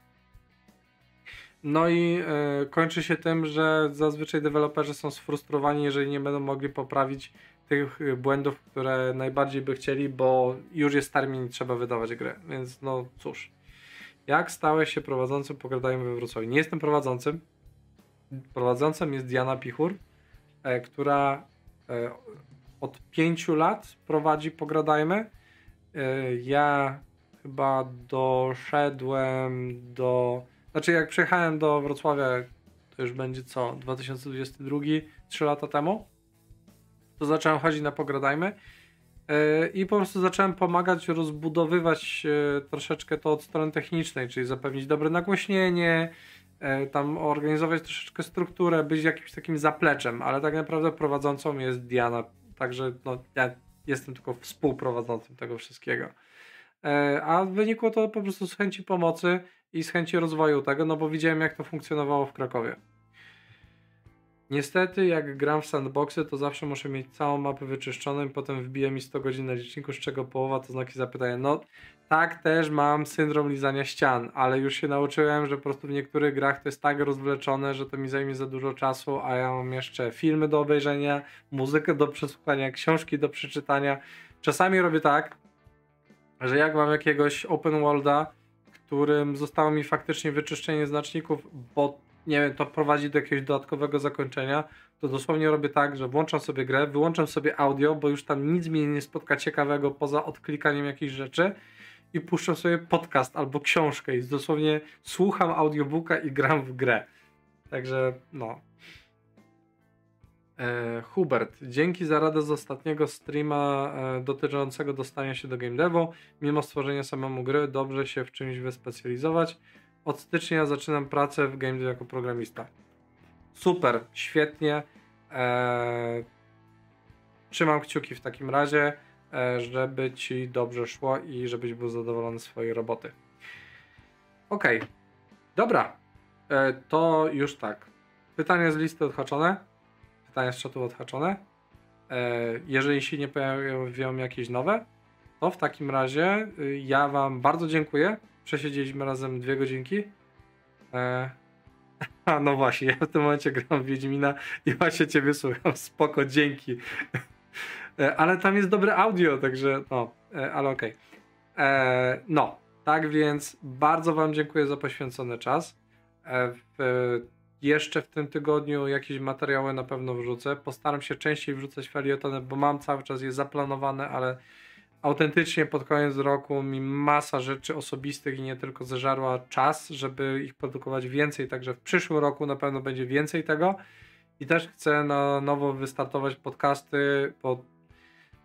no i y, kończy się tym, że zazwyczaj deweloperzy są sfrustrowani, jeżeli nie będą mogli poprawić tych e, błędów, które najbardziej by chcieli, bo już jest termin i trzeba wydawać grę. Więc no cóż. Jak stałeś się prowadzącym Pogradajmy we Wrocławiu? Nie jestem prowadzącym. Prowadzącym jest Diana Pichur, e, która e, od pięciu lat prowadzi Pogradajmy. E, ja chyba doszedłem do znaczy, jak przyjechałem do Wrocławia, to już będzie co, 2022, 3 lata temu, to zacząłem chodzić na Pogradajmy yy, i po prostu zacząłem pomagać rozbudowywać yy, troszeczkę to od strony technicznej, czyli zapewnić dobre nagłośnienie, yy, tam organizować troszeczkę strukturę, być jakimś takim zapleczem, ale tak naprawdę prowadzącą jest Diana, także no, ja jestem tylko współprowadzącym tego wszystkiego. A wynikło to po prostu z chęci pomocy i z chęci rozwoju tego, no bo widziałem jak to funkcjonowało w Krakowie. Niestety, jak gram w sandboxy, to zawsze muszę mieć całą mapę wyczyszczoną i potem wbija mi 100 godzin na liczniku, z czego połowa to znaki zapytania. No, tak też mam syndrom lizania ścian, ale już się nauczyłem, że po prostu w niektórych grach to jest tak rozwleczone, że to mi zajmie za dużo czasu, a ja mam jeszcze filmy do obejrzenia, muzykę do przesłuchania, książki do przeczytania. Czasami robię tak, że jak mam jakiegoś open worlda, którym zostało mi faktycznie wyczyszczenie znaczników, bo nie wiem, to prowadzi do jakiegoś dodatkowego zakończenia, to dosłownie robię tak, że włączam sobie grę, wyłączam sobie audio, bo już tam nic mnie nie spotka ciekawego poza odklikaniem jakichś rzeczy i puszczam sobie podcast albo książkę i dosłownie słucham audiobooka i gram w grę. Także no, E, Hubert, dzięki za radę z ostatniego streama e, dotyczącego dostania się do game devu. Mimo stworzenia samemu gry, dobrze się w czymś wyspecjalizować. Od stycznia zaczynam pracę w game dev jako programista. Super, świetnie. E, trzymam kciuki w takim razie, e, żeby ci dobrze szło i żebyś był zadowolony z swojej roboty. Ok, dobra. E, to już tak. Pytanie z listy odhaczone pytania z czatu odhaczone. E, jeżeli się nie pojawią jakieś nowe, to w takim razie y, ja Wam bardzo dziękuję. Przesiedzieliśmy razem dwie godzinki. E, a no właśnie, ja w tym momencie gram w Wiedźmina i właśnie Ciebie słucham. Spoko, dzięki. E, ale tam jest dobre audio, także no, ale okej. Okay. No, tak więc bardzo Wam dziękuję za poświęcony czas. W jeszcze w tym tygodniu jakieś materiały na pewno wrzucę. Postaram się częściej wrzucać felietony, bo mam cały czas je zaplanowane, ale autentycznie pod koniec roku mi masa rzeczy osobistych i nie tylko zeżarła czas, żeby ich produkować więcej, także w przyszłym roku na pewno będzie więcej tego i też chcę na nowo wystartować podcasty, bo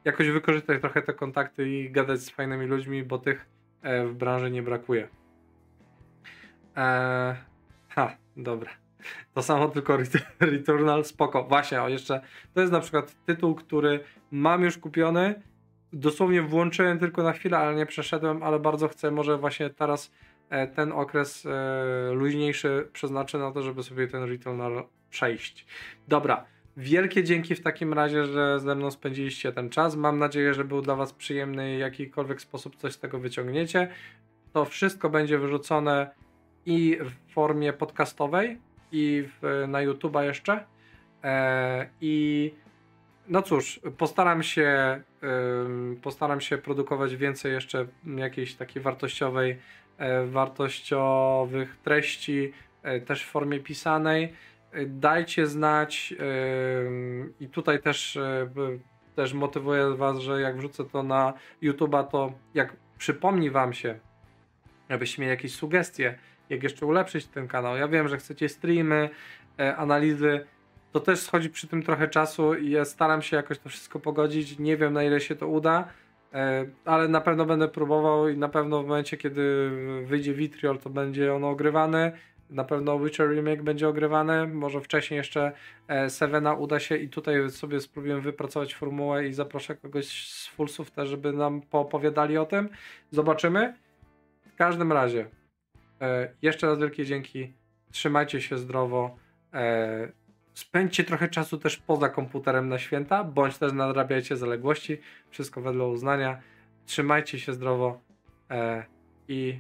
jakoś wykorzystać trochę te kontakty i gadać z fajnymi ludźmi, bo tych e, w branży nie brakuje. Eee, ha, dobra. To samo tylko Returnal, spoko. Właśnie, o jeszcze, to jest na przykład tytuł, który mam już kupiony, dosłownie włączyłem tylko na chwilę, ale nie przeszedłem, ale bardzo chcę może właśnie teraz e, ten okres e, luźniejszy przeznaczę na to, żeby sobie ten Returnal przejść. Dobra, wielkie dzięki w takim razie, że ze mną spędziliście ten czas. Mam nadzieję, że był dla Was przyjemny i w jakikolwiek sposób coś z tego wyciągniecie. To wszystko będzie wyrzucone i w formie podcastowej, i w, na YouTube'a jeszcze. E, I no cóż, postaram się, postaram się produkować więcej jeszcze jakiejś takiej wartościowej, e, wartościowych treści, e, też w formie pisanej. Dajcie znać i tutaj też, też motywuję Was, że jak wrzucę to na YouTube'a, to jak przypomni Wam się, abyście mieli jakieś sugestie, jak jeszcze ulepszyć ten kanał. Ja wiem, że chcecie streamy, e, analizy, to też schodzi przy tym trochę czasu i ja staram się jakoś to wszystko pogodzić. Nie wiem na ile się to uda, e, ale na pewno będę próbował i na pewno w momencie, kiedy wyjdzie Vitriol, to będzie ono ogrywane. Na pewno Witcher Remake będzie ogrywane, może wcześniej jeszcze e, Sevena uda się i tutaj sobie spróbuję wypracować formułę i zaproszę kogoś z Fullsów też, żeby nam poopowiadali o tym. Zobaczymy. W każdym razie, E, jeszcze raz wielkie dzięki. Trzymajcie się zdrowo. E, spędźcie trochę czasu też poza komputerem na święta, bądź też nadrabiajcie zaległości. Wszystko wedle uznania. Trzymajcie się zdrowo e, i